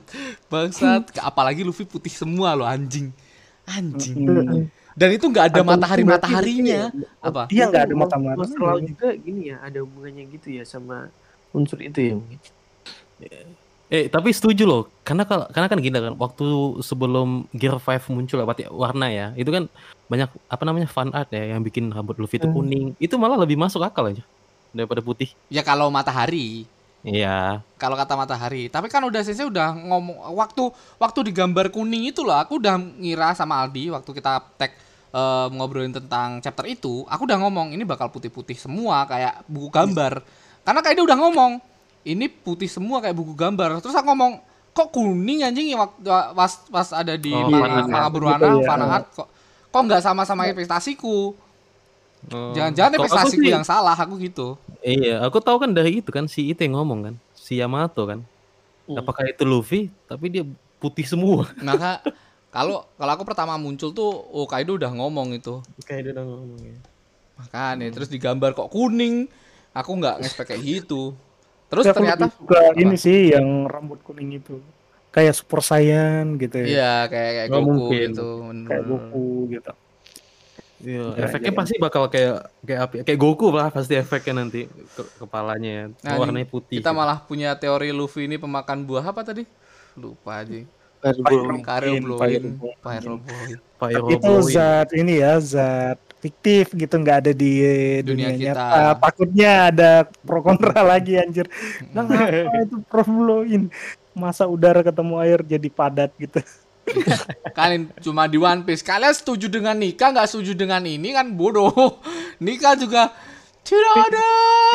bangsat. (laughs) Apalagi Luffy putih semua loh anjing. Anjing. Hmm. Dan itu nggak ada Atau matahari mataharinya. ini Apa? Iya nggak ada. Mas Laut juga gini ya, ada hubungannya gitu ya sama unsur itu ya mungkin. Eh tapi setuju loh, karena kal- karena kan gini kan, waktu sebelum Gear 5 muncul apa ya, warna ya, itu kan banyak apa namanya fan art ya yang bikin rambut Luffy itu Hmm. kuning, itu malah lebih masuk akal aja daripada putih. Ya kalau matahari. Iya, Kalau kata matahari. Tapi kan udah sensei udah ngomong waktu waktu digambar kuning itu loh, aku udah ngira sama Aldi waktu kita tag eh, ngobrolin tentang chapter itu, aku udah ngomong ini bakal putih-putih semua kayak buku gambar. Karena kayak dia udah ngomong, ini putih semua kayak buku gambar. Terus aku ngomong, kok kuning anjing ya waktu pas pas ada di Oh, manga berwarna Gitu ya. art kok kok nggak sama-sama ekspektasiku. Oh. Jangan-jangan ekspektasiku sih- yang salah, aku gitu. Iya, aku tahu kan dari itu kan si itu yang ngomong kan, si Yamato kan. Hmm. Apakah itu Luffy? Tapi dia putih semua. Maka kalau kalau aku pertama muncul tuh oh Kaido udah ngomong itu. Dia udah ngomong ya. Makanya terus digambar kok kuning. Aku nggak ngespek kayak gitu. Terus Tapi aku ternyata suka ini sih yang rambut kuning itu kayak Super Saiyan gitu ya iya kayak kayak Nggak Goku mungkin. gitu. kayak Goku gitu Iya, Ya, efeknya ya, pasti bakal kayak kayak api, kayak Goku lah pasti efeknya nanti ke kepalanya ya. Nah, warnanya putih. Kita malah punya teori Luffy ini pemakan buah apa tadi? Lupa aja. Fireball. Karel Pyro Blowin, Boy. Pyro Boy. Pyro itu zat ini ya zat fiktif gitu nggak ada di Dunia dunia, kita. nyata takutnya ada pro kontra (laughs) lagi anjir nah (laughs) apa itu pro blowin masa udara ketemu air jadi padat gitu (laughs) Kalian cuma di One Piece. Kalian setuju dengan nikah, nggak setuju dengan ini kan bodoh. Nikah juga tidak ada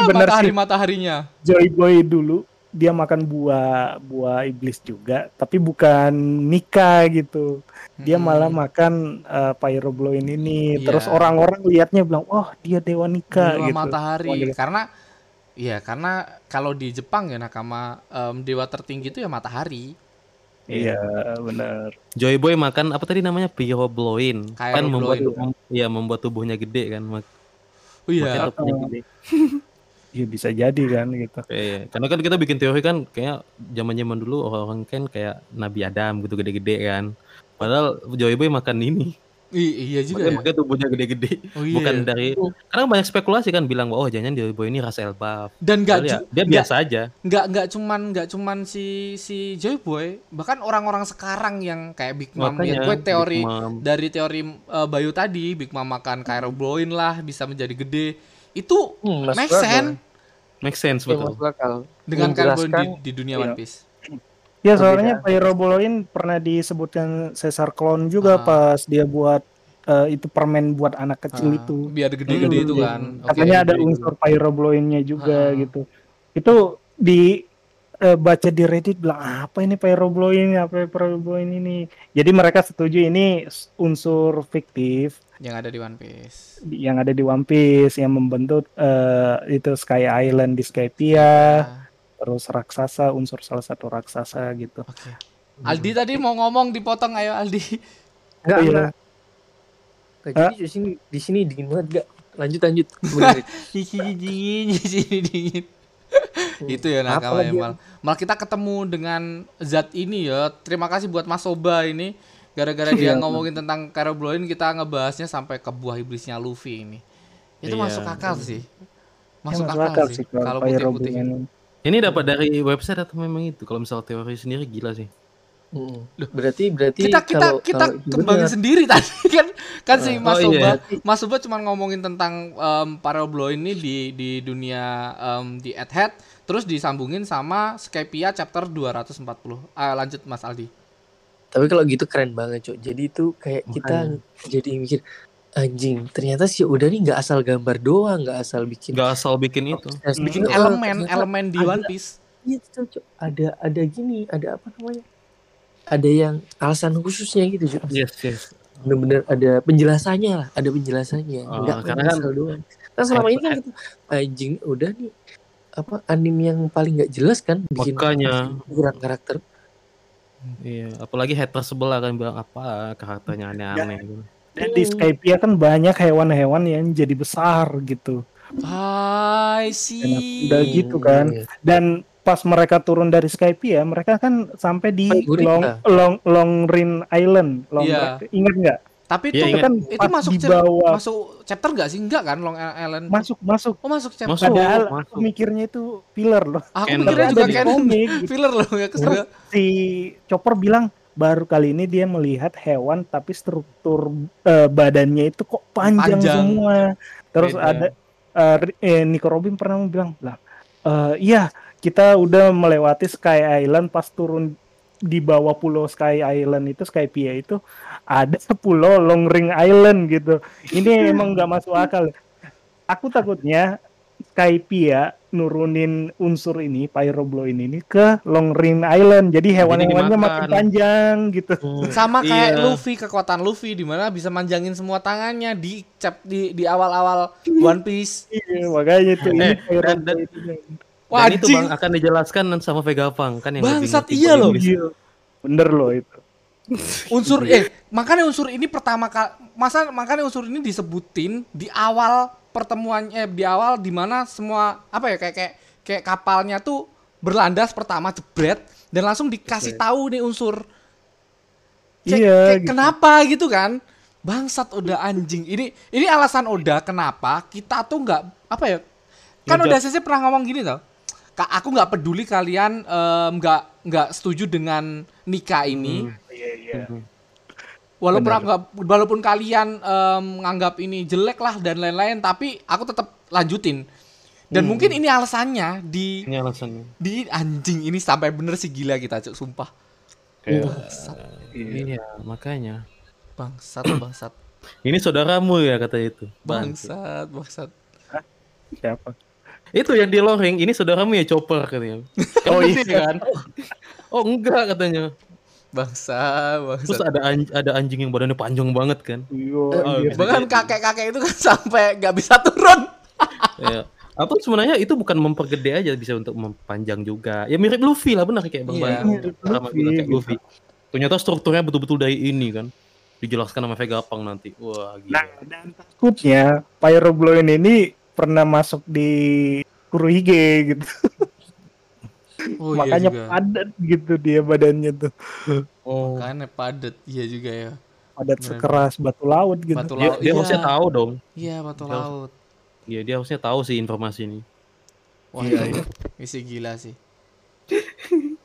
bener matahari mataharinya. Joy Boy dulu dia makan buah buah iblis juga tapi bukan nikah gitu dia Mm-mm. malah makan uh, pyrobloin ini Iya. terus orang-orang lihatnya bilang oh dia dewa nikah Dewa gitu matahari Dewa- karena Iya karena kalau di Jepang ya nakama em, dewa tertinggi itu ya matahari. iya benar Joy Boy makan apa tadi namanya Pyro Blowin. Pyro Kan membuat ya membuat tubuhnya gede kan. Mak- Oh iya. makanya topinya gede. Iya (laughs) bisa jadi kan gitu. Iya, karena kan kita bikin teori kan kayak zaman-zaman dulu orang-orang kan kayak Nabi Adam gitu gede-gede kan. Padahal Joy Boy makan ini. I- iya juga Makanya, ya. makanya tubuhnya gede-gede. Oh iya. Bukan dari karena banyak spekulasi kan bilang oh jangan Joy Boy ini ras elbaf. Dan Padahal ya, dia nggak- biasa aja. nggak nggak cuman nggak cuman si si Joy Boy bahkan orang-orang sekarang yang kayak Big Mom ya Makanya, gue teori dari teori uh, Bayu tadi Big Mom makan Cairo Bloin lah bisa menjadi gede itu Hmm, make sense Make sense Iya, betul. dengan Cairo Bloin di, di dunia Iya. One Piece Ya soalnya Perbedaan. Pyroboloin pernah disebutkan Caesar Clone juga Ah. pas dia buat eh, itu permen buat anak kecil Ah, itu. biar gede-gede Hmm, itu iya. kan Oke. Katanya ada unsur pyrobloinnya juga Ah. gitu. Itu di eh, baca di Reddit bilang apa ini pyrobloin, apa pyrobloin ini. Jadi mereka setuju ini unsur fiktif yang ada di One Piece yang ada di One Piece yang membentuk eh, itu Sky Island di Skypiea, Ah, terus raksasa unsur salah satu raksasa gitu. oke Aldi tadi mau ngomong dipotong ayo Aldi Enggak, Oh, iya. enggak. Nggak, jadi di sini di sini dingin banget gak? Lanjut lanjut. (laughs) Di sini dingin di sini dingin itu ya nakama ya mal malah kita ketemu dengan zat ini ya terima kasih buat Mas Soba ini gara-gara dia Iya. ngomongin tentang Caro Bloin kita ngebahasnya sampai ke buah iblisnya Luffy ini itu Iya. masuk akal sih Ya, masuk, akal, sih kalau putih-putih. Ini dapat dari website atau memang itu? Kalau misal teori sendiri gila sih. Hmm. Berarti berarti kita kita kalau kita kalau itu kembangin benar. sendiri tadi (laughs) kan kan si Oh, Mas iya. Soba Mas Soba cuma ngomongin tentang um, Parablo ini di di dunia em, di Ed Head terus disambungin sama Skypia chapter 240 ah, lanjut Mas Aldi Tapi kalau gitu keren banget, Cok. Jadi itu kayak kita jadi mikir anjing, ternyata si Oda nih nggak asal gambar doang, nggak asal bikin Gak asal bikin itu. bikin bikin eh, elemen ternyata elemen di ada- One Piece Iya, Cok. Ada ada gini, ada apa namanya? Ada yang alasan khususnya gitu, Cok. Yes, yes. Bener-bener ada penjelasannya lah, ada penjelasannya. Oh, Nggak karena main kan- asal doang. Kan selama ini kan kita anjing udah nih apa anime yang paling nggak jelas kan bikin Makanya. ukuran karakter. Iya, apalagi hater sebelah kan bilang apa karakternya aneh-aneh gitu. Dan di Skypia kan banyak hewan-hewan yang jadi besar gitu. I see Udah gitu kan. Iya. Dan pas mereka turun dari Skypia, mereka kan sampai di Kan gurita. Long Long Long Rin Island. Long Iya. Ingat nggak? tapi Iya, itu ingat. kan itu pas masuk di bawah masuk chapter nggak sih enggak kan Long Island masuk masuk. oh masuk chapter Masuk. Padahal masuk. aku mikirnya itu filler loh. aku mikirnya juga komik, gitu. (laughs) filler loh ya kesel Si Chopper bilang baru kali ini dia melihat hewan tapi struktur eh, badannya itu kok panjang, Panjang. semua. Terus Beda. ada eh, Ri- eh, Nico Robin pernah bilang lah, eh, iya kita udah melewati Sky Island pas turun di bawah pulau Sky Island itu Skypia itu ada pulau Long Ring Island gitu. Ini (laughs) emang nggak masuk akal. Aku takutnya Skypia nurunin unsur ini Pyrobloin ini ke Long Ring Island. Jadi hewan-hewannya makin panjang gitu. Sama kayak Iya. Luffy kekuatan Luffy di mana bisa manjangin semua tangannya di cap di di awal-awal One Piece Iya, makanya itu ini Eh, dan- ini. Wah, Dan itu bang akan dijelaskan sama Vegapunk kan yang Bangsat, ngerti iya loh. Iya. Bener loh itu. (laughs) unsur eh makanya unsur ini pertama kali masa makanya unsur ini disebutin di awal pertemuannya eh, di awal di mana semua apa ya kayak kayak kayak kapalnya tuh berlandas pertama jebret dan langsung dikasih tahu nih unsur. Kayak- Iya, kayak gitu. kenapa gitu kan? Bangsat Oda anjing. Ini ini alasan Oda kenapa kita tuh nggak apa ya kan. Oda Sensei pernah ngomong gini tau. Kak, aku nggak peduli kalian nggak nggak setuju dengan nikah ini. Iya, iya. Walaupun nggak walaupun kalian em, nganggap ini jelek lah dan lain-lain tapi aku tetap lanjutin dan mungkin ini alasannya di Ini alasannya. di anjing ini sampai bener sih gila kita cuk sumpah Kayak, bangsat iya, makanya. bangsat bangsat (clears throat) Ini saudaramu ya kata itu. Bang. bangsat bangsat Siapa? Itu yang di loreng, ini saudaramu ya chopper katanya. (laughs) oh iya kan? Oh enggak katanya. Bangsa Terus bangsa ada anj- ada anjing yang badannya panjang banget kan. Iya, Oh, iya. bisa bahkan jadi. kakek kakek itu kan sampai nggak bisa turun (laughs) ya. Atau sebenarnya itu bukan mempergede aja bisa untuk mempanjang juga. Ya mirip Luffy lah benar kayak Bang Iya, Bang. mirip Sama Luffy, kayak. Luffy. Ternyata strukturnya betul-betul dari ini kan. dijelaskan sama Vegapunk nanti. Wah, Nah, gila. dan takutnya Pyrobloin ini pernah masuk di Kurohige gitu. (laughs) Oh Makanya iya juga. padat gitu dia badannya tuh. Oh. Makanya padat iya juga ya. Padat Bener. sekeras batu laut gitu. Batu Dia, laut. dia iya. harusnya tahu dong. Iya, batu Dia- laut. Iya, dia harusnya tahu sih informasi ini. Wah, Iya, iya. Isi gila sih.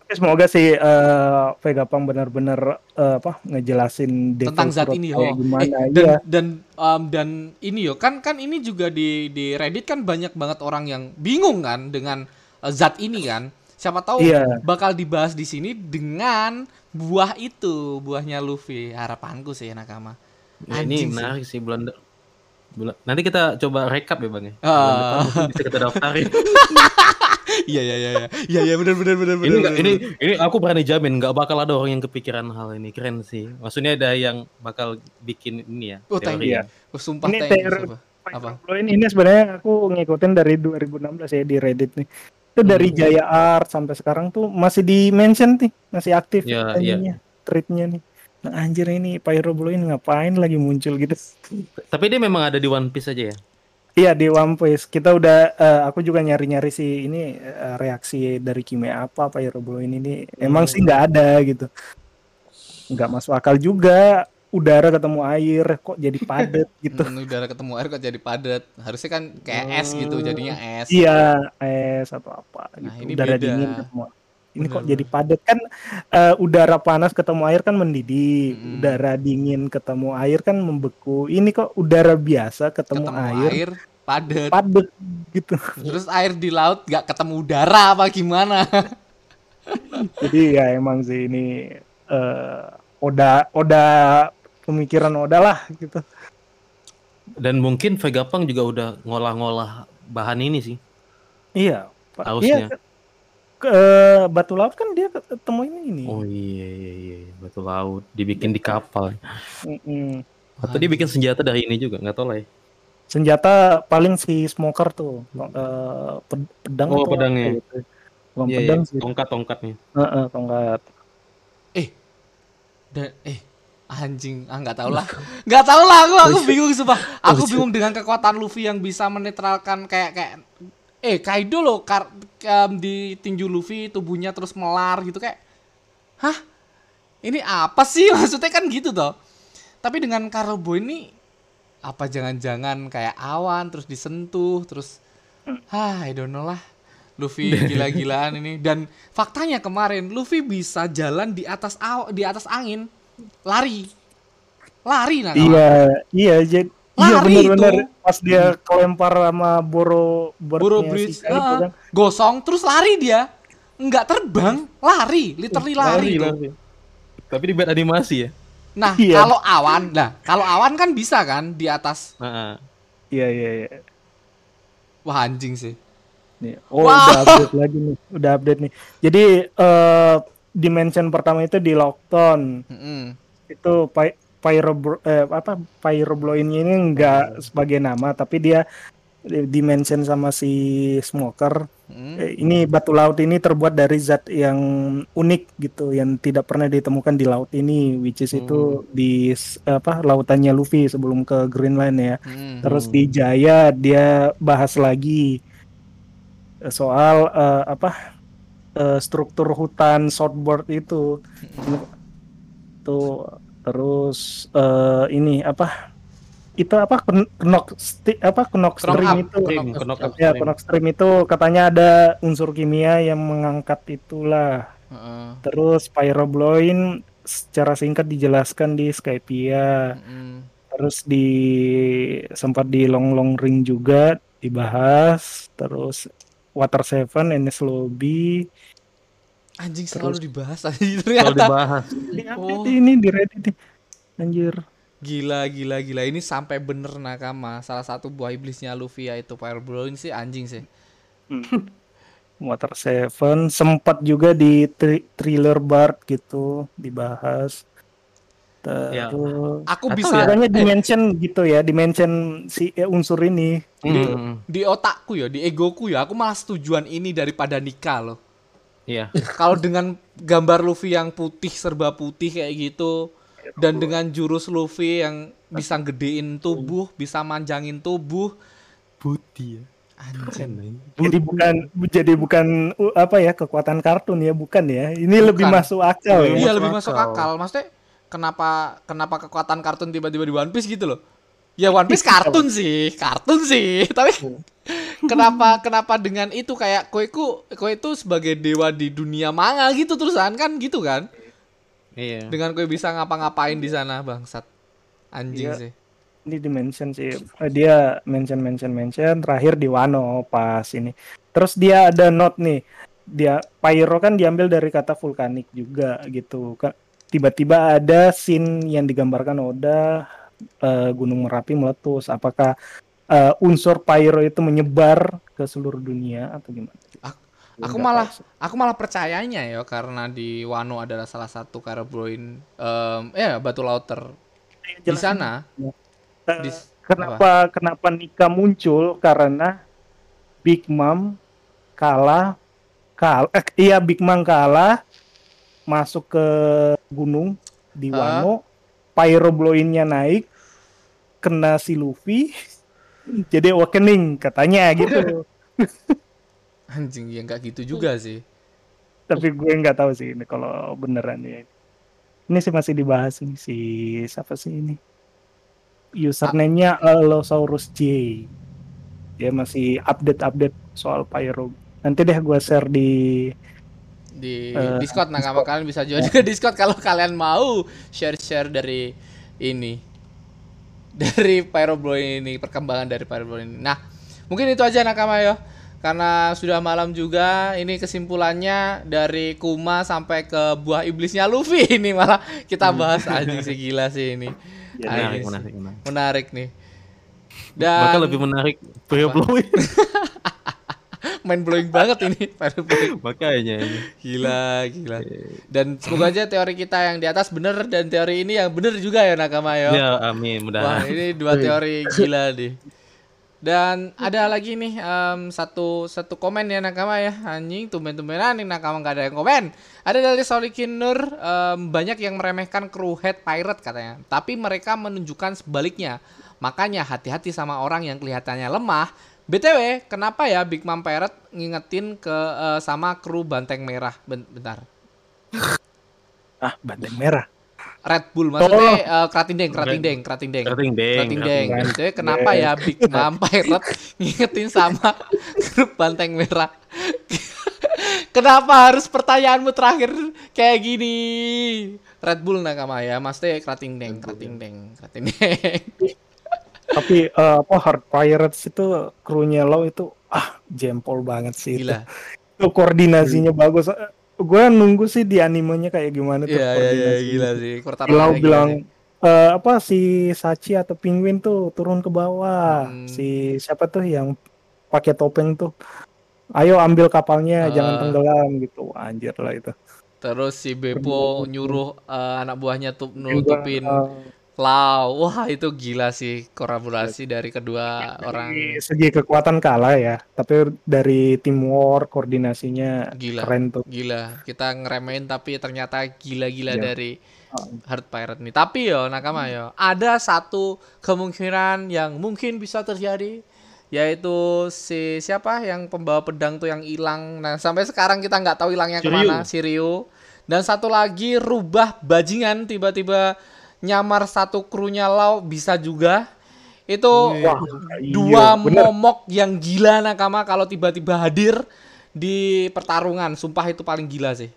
Tapi semoga sih eh, Vegapunk benar-benar eh, apa ngejelasin Tentang zat ini oh. gimana. Eh, dan Iya. dan um, dan ini yo kan kan ini juga di di Reddit kan banyak banget orang yang bingung kan dengan uh, zat ini kan. Siapa tahu Iya. bakal dibahas di sini dengan buah itu, buahnya Luffy. Harapanku sih nakama. Ya, ini menarik sih bulan bulan nanti kita coba recap ya bang ya. Mungkin bisa kita daftarin. (laughs) Iya iya iya iya. Iya iya benar benar benar ini nggak- ini ini aku berani jamin nggak bakal ada orang yang kepikiran hal ini keren sih. Maksudnya ada yang bakal bikin ini ya. Oh, teori ya. Oh, sumpah Ini teori-. Apa? Pyrobloin ini sebenarnya aku ngikutin dari 2016 ya di Reddit nih. Itu dari Hmm. Jaya Art sampai sekarang tuh masih di mention nih, masih aktif Iya, iya. ininya, tweetnya nih. Nah anjir ini Pyrobloin ngapain lagi muncul gitu. Tapi dia memang ada di One Piece aja ya. Iya di One Piece kita udah eh, aku juga nyari-nyari sih ini eh, reaksi dari Kime apa Pyrobloin ini emang sih nggak ada gitu nggak masuk akal juga udara ketemu air kok jadi padat (laughs) gitu Hmm, udara ketemu air kok jadi padat. Harusnya kan kayak es gitu, jadinya es. iya es atau apa Nah, gitu ini udara beda. dingin ketemu ini kok Bener, jadi padat kan eh, udara panas ketemu air kan mendidih Mm-mm. udara dingin ketemu air kan membeku ini kok udara biasa ketemu, ketemu air, air, padat. padat gitu Terus air di laut nggak ketemu udara apa gimana? (laughs) Jadi ya emang sih ini eh Oda Oda pemikiran Oda lah gitu. Dan mungkin Vegapunk juga udah ngolah-ngolah bahan ini sih. Iya, Pak. Harusnya. Iya, ke, ke- batu laut kan dia ketemu ini ini. Oh iya iya iya batu laut dibikin di kapal. Mm-mm. Atau dia bikin senjata dari ini juga nggak tahu lah ya. Senjata paling si smoker tuh eh, ped- pedang Oh, pedangnya. gitu. Bukan Iya, pedang iya. sih. tongkat-tongkatnya. Heeh, tongkat. Dan eh anjing ah nggak tahu lah. Nggak tahu. Lah aku aku bingung sumpah. Aku bingung dengan kekuatan Luffy yang bisa menetralkan kayak kayak eh Kaido loh kar, em, di tinju Luffy tubuhnya terus melar gitu kayak hah? Ini apa sih? (laughs) Maksudnya kan gitu toh. Tapi dengan Karobo ini apa jangan-jangan kayak awan terus disentuh terus ah I don't know lah. Luffy (laughs) gila-gilaan ini. Dan faktanya kemarin Luffy bisa jalan di atas aw di atas angin lari lari nah. Iya, iya jadi Iya Lari benar-benar itu. pas dia kelempar sama Boro Boro Bridge si kan. gosong terus lari dia nggak terbang lari literally lari, itu Tapi di bed animasi ya. nah Iya. kalau awan nah kalau awan kan bisa kan di atas Nah, Iya, iya, iya. wah anjing sih Nih. Oh, Wow. udah update lagi nih. Udah update nih. Jadi eh dimension pertama itu di Lockton. Mm-mm. Itu Py Pyro eh, apa Pyrobloin ini enggak sebagai nama tapi dia dimension sama si Smoker. Mm. Eh, ini batu laut ini terbuat dari zat yang unik gitu yang tidak pernah ditemukan di laut ini which is itu di apa lautannya Luffy sebelum ke Greenland ya. Mm. Terus di Jaya dia bahas lagi soal eh, apa eh, struktur hutan Southboard itu. Tuh terus eh, ini apa? Itu apa ken- kenok sti- apa Knock stream itu? Knock knock Ya, knock stream itu katanya ada unsur kimia yang mengangkat itulah. Heeh. Terus Pyrobloin secara singkat dijelaskan di Skypia. Mm-mm. terus di sempat di long long ring juga dibahas terus Water Seven NS Lobby anjing Terus- selalu dibahas Kalau anjing ternyata dibahas. ini Oh. ini di Reddit nih. anjir Gila, gila, gila. Ini sampai bener nakama. Salah satu buah iblisnya Luffy yaitu Fire Blowing sih anjing sih. Water Seven sempat juga di tri- thriller Bard gitu dibahas Ya. terus Aku Atau bisa katanya eh, dimension gitu ya dimension si eh, unsur ini Hmm, di otakku ya, di egoku ya, aku malah setujuan ini daripada nikah loh. Iya. (laughs) Kalau dengan gambar Luffy yang putih serba putih kayak gitu, dan dengan jurus Luffy yang bisa gedein tubuh, bisa manjangin tubuh. Putih ya. Anjing. Jadi bukan jadi bukan uh, apa ya kekuatan kartun ya, bukan ya. Ini Bukan. lebih masuk akal ya. Iya lebih masuk akal. akal. Maksudnya kenapa kenapa kekuatan kartun tiba-tiba di One Piece gitu loh? Ya One Piece (laughs) kartun sih, kartun sih. (laughs) Tapi kenapa kenapa dengan itu kayak kowe ku kowe itu sebagai dewa di dunia manga gitu terusan kan gitu kan? Iya. Dengan kowe bisa ngapa-ngapain di sana bangsat. Anjing Iya. sih. Ini di mention sih. Eh, Dia mention mention mention terakhir di Wano pas ini. Terus dia ada note nih. Dia Pyro kan diambil dari kata vulkanik juga gitu. Tiba-tiba ada scene yang digambarkan Oda eh, Gunung Merapi meletus. Apakah eh, unsur Pyro itu menyebar ke seluruh dunia atau gimana? Aku Nggak malah tahu aku malah percayanya ya karena di Wano adalah salah satu Carabroin em ya batu laut ter di Jelasin. sana. Eh, Di, kenapa kenapa Nika muncul karena Big Mom kalah kal eh, iya Big Mom kalah masuk ke gunung di Ah. Wano pyro blow-in-nya naik kena si Luffy (laughs) jadi awakening katanya gitu. (laughs) Anjing ya nggak gitu juga sih. tapi gue nggak tahu sih ini kalau beneran ya. Ini sih masih dibahas nih si siapa sih ini? Username-nya Allosaurus J. Dia masih update-update soal Pyro. Nanti deh gue share di di Eh, Discord nakama kalian bisa join ke Discord kalau kalian mau share-share dari ini dari Pyro Blow ini perkembangan dari Pyro Blow ini. Nah, mungkin itu aja nakama ya. Karena sudah malam juga, ini kesimpulannya dari Kuma sampai ke buah iblisnya Luffy (laughs) ini malah kita bahas anjing sih gila sih ini. Ya, Menarik, menarik, menarik. Menarik nih. Dan lebih menarik Blowing. (laughs) main blowing banget ini. (laughs) Makanya ini. Gila, gila. Dan semoga aja teori kita yang di atas bener dan teori ini yang bener juga ya Nakama ya. Ya, amin. Wah, Mudah. ini dua teori gila deh. Dan ada lagi nih em, satu satu komen ya Nakama ya. Anjing tumben-tumbenan nih Nakama nggak ada yang komen. Ada dari Solikin Nur em, banyak yang meremehkan kru head pirate katanya. Tapi mereka menunjukkan sebaliknya. Makanya hati-hati sama orang yang kelihatannya lemah. BTW, kenapa ya Big Mom Pirate ngingetin ke eh, sama kru Banteng Merah? Ben- Bentar. ah banteng merah Red Bull maksudnya eh, Kratindeng, Kratindeng, Kratindeng. Kerating deng. Kerating deng. kerating. Gitu ya, kenapa ya Big Mom Pirate ngingetin sama grup Banteng Merah? (laughs) kenapa harus pertanyaanmu terakhir kayak gini? Red Bull nakama ya, maksudnya Kerating deng, Kerating deng, Kerating (laughs) deng. Tapi eh, apa Hard Pirates itu krunya lo itu ah jempol banget sih itu. Gila. itu koordinasinya bagus gue nunggu sih di animenya kayak gimana tuh Iya, iya, iya, koordinasinya. gila sih. Kortaro Bilau kayak bilang gila sih. eh, apa si Sachi atau Penguin tuh turun ke bawah. Hmm. Si siapa tuh yang pakai topeng tuh? Ayo ambil kapalnya, jangan Ah. tenggelam gitu. Anjir lah itu. Terus si Beppo nyuruh eh, anak buahnya tuh nutupin Lau. Wah, itu gila sih kolaborasi dari kedua orang. dari segi kekuatan kalah ya, tapi dari teamwork, koordinasinya Gila. keren tuh. Gila, kita ngeremehin tapi ternyata gila-gila Iya. dari Hard Pirate nih. Tapi yo nakama yo, ada satu kemungkinan yang mungkin bisa terjadi yaitu si siapa yang pembawa pedang tuh yang hilang. Nah, sampai sekarang kita nggak tahu hilangnya ke mana, Shiryu. Dan satu lagi rubah bajingan tiba-tiba nyamar satu krunya Lau bisa juga. Itu Wah, dua iya, bener. momok yang gila nakama kalau tiba-tiba hadir di pertarungan. Sumpah itu paling gila sih.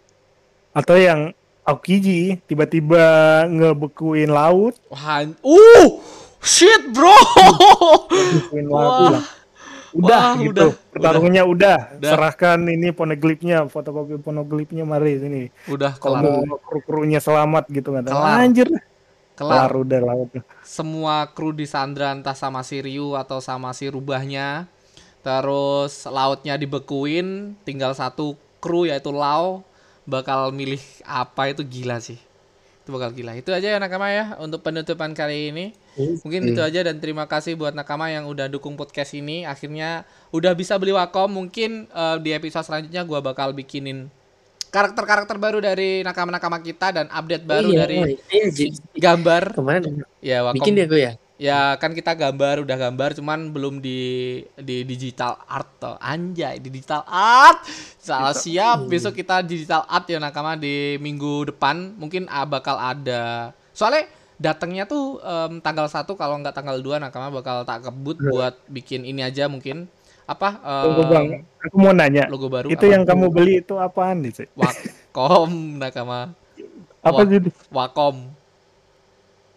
Atau yang Aokiji tiba-tiba ngebekuin laut, Wah, uh, shit bro. ngebekuin laut. Wah. Udah, udah Wah, gitu. udah, Pertarungannya udah. Udah. Serahkan ini poneglyphnya, fotokopi poneglyphnya mari sini. Udah Kalau kelar, mau kru-krunya selamat gitu kan. Kelar. Anjir, kelar. kelar udah laut. Semua kru disandra entah sama si Ryu atau sama si rubahnya. Terus lautnya dibekuin, tinggal satu kru yaitu Lau bakal milih apa itu gila sih. Itu bakal gila. Itu aja ya nakama ya untuk penutupan kali ini. Mungkin itu aja dan terima kasih buat nakama yang udah dukung podcast ini. Akhirnya udah bisa beli Wacom. Mungkin eh, di episode selanjutnya gua bakal bikinin karakter-karakter baru dari nakama-nakama kita dan update baru Oh iya, dari oh iya, Ji. gambar. kemarin Ya, Wakom. bikin dia gue ya. Ya kan kita gambar udah gambar cuman belum di di digital art toh. Anjay, digital art. Salah siap besok kita digital art ya nakama di minggu depan mungkin ah, bakal ada. Soalnya datangnya tuh em, tanggal 1 kalau nggak tanggal 2 nakama bakal tak kebut buat bikin ini aja mungkin apa em, Tunggu bang, aku mau nanya. logo baru Itu yang kamu beli itu apaan nih sih? Wakom nakama. Apa Wah. sih? Wakom.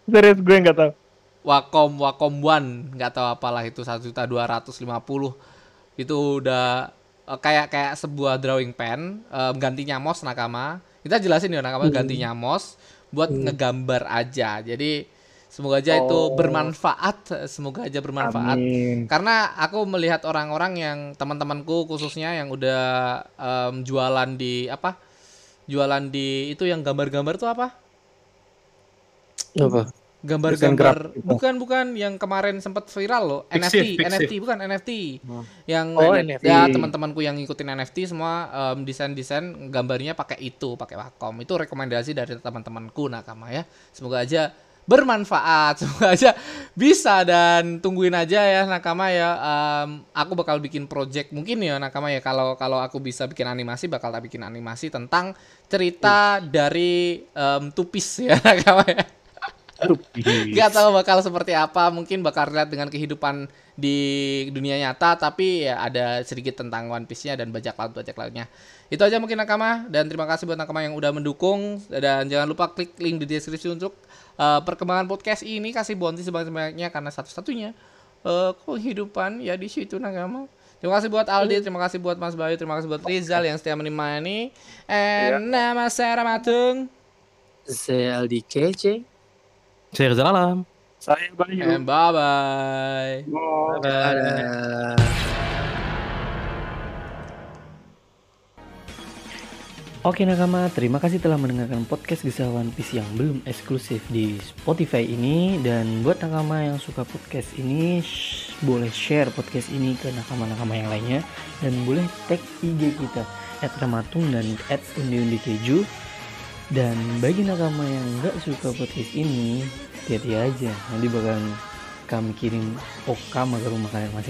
Serius gue nggak tahu. Wacom Wacom One nggak tahu apalah itu satu juta dua ratus lima puluh itu udah eh, kayak kayak sebuah drawing pen eh, gantinya mouse nakama kita jelasin ya nakama gantinya mouse buat ngegambar aja jadi semoga aja itu Oh. bermanfaat. Semoga aja bermanfaat. Amin. karena aku melihat orang-orang yang teman-temanku khususnya yang udah em, jualan di apa? Jualan di itu yang gambar-gambar tuh apa? Apa? gambar-gambar. bukan bukan. Yang kemarin sempat viral loh. Pixiv, NFT Pixiv. NFT bukan NFT yang Oh, NFT. ya teman-temanku yang ngikutin NFT semua em, desain-desain gambarnya pakai itu pakai Wacom. Itu rekomendasi dari teman-temanku nakama ya. Semoga aja bermanfaat. (laughs) Semoga aja bisa dan tungguin aja ya nakama ya. Em, aku bakal bikin project mungkin ya nakama ya. Kalau kalau aku bisa bikin animasi bakal tak bikin animasi tentang cerita dari em, tupis ya (laughs) nakama ya Gak tahu bakal seperti apa, mungkin bakal relate dengan kehidupan di dunia nyata, tapi ya ada sedikit tentang One Piece-nya dan bajak laut bajak lautnya. Itu aja mungkin Nakama dan terima kasih buat Nakama yang udah mendukung dan jangan lupa klik link di deskripsi untuk uh, perkembangan podcast ini kasih bounty sebanyak-banyaknya karena satu-satunya uh, kehidupan ya di situ Nakama. Terima kasih buat Aldi, terima kasih buat Mas Bayu, terima kasih buat Rizal yang setia menemani. And nama saya Ramatung. Saya Aldi Kece. Saya Rizal Alam. Saya Bayu. And bye-bye. Dadah. Oke nakama, terima kasih telah mendengarkan podcast kisah One Piece yang belum eksklusif di Spotify ini dan buat nakama yang suka podcast ini sh- boleh share podcast ini ke nakama-nakama yang lainnya dan boleh tag IG kita @ramatung dan @undi-undi-keju dan bagi nakama yang nggak suka podcast ini hati-hati aja. Nanti bakal kami kirim okama ke rumah kalian masing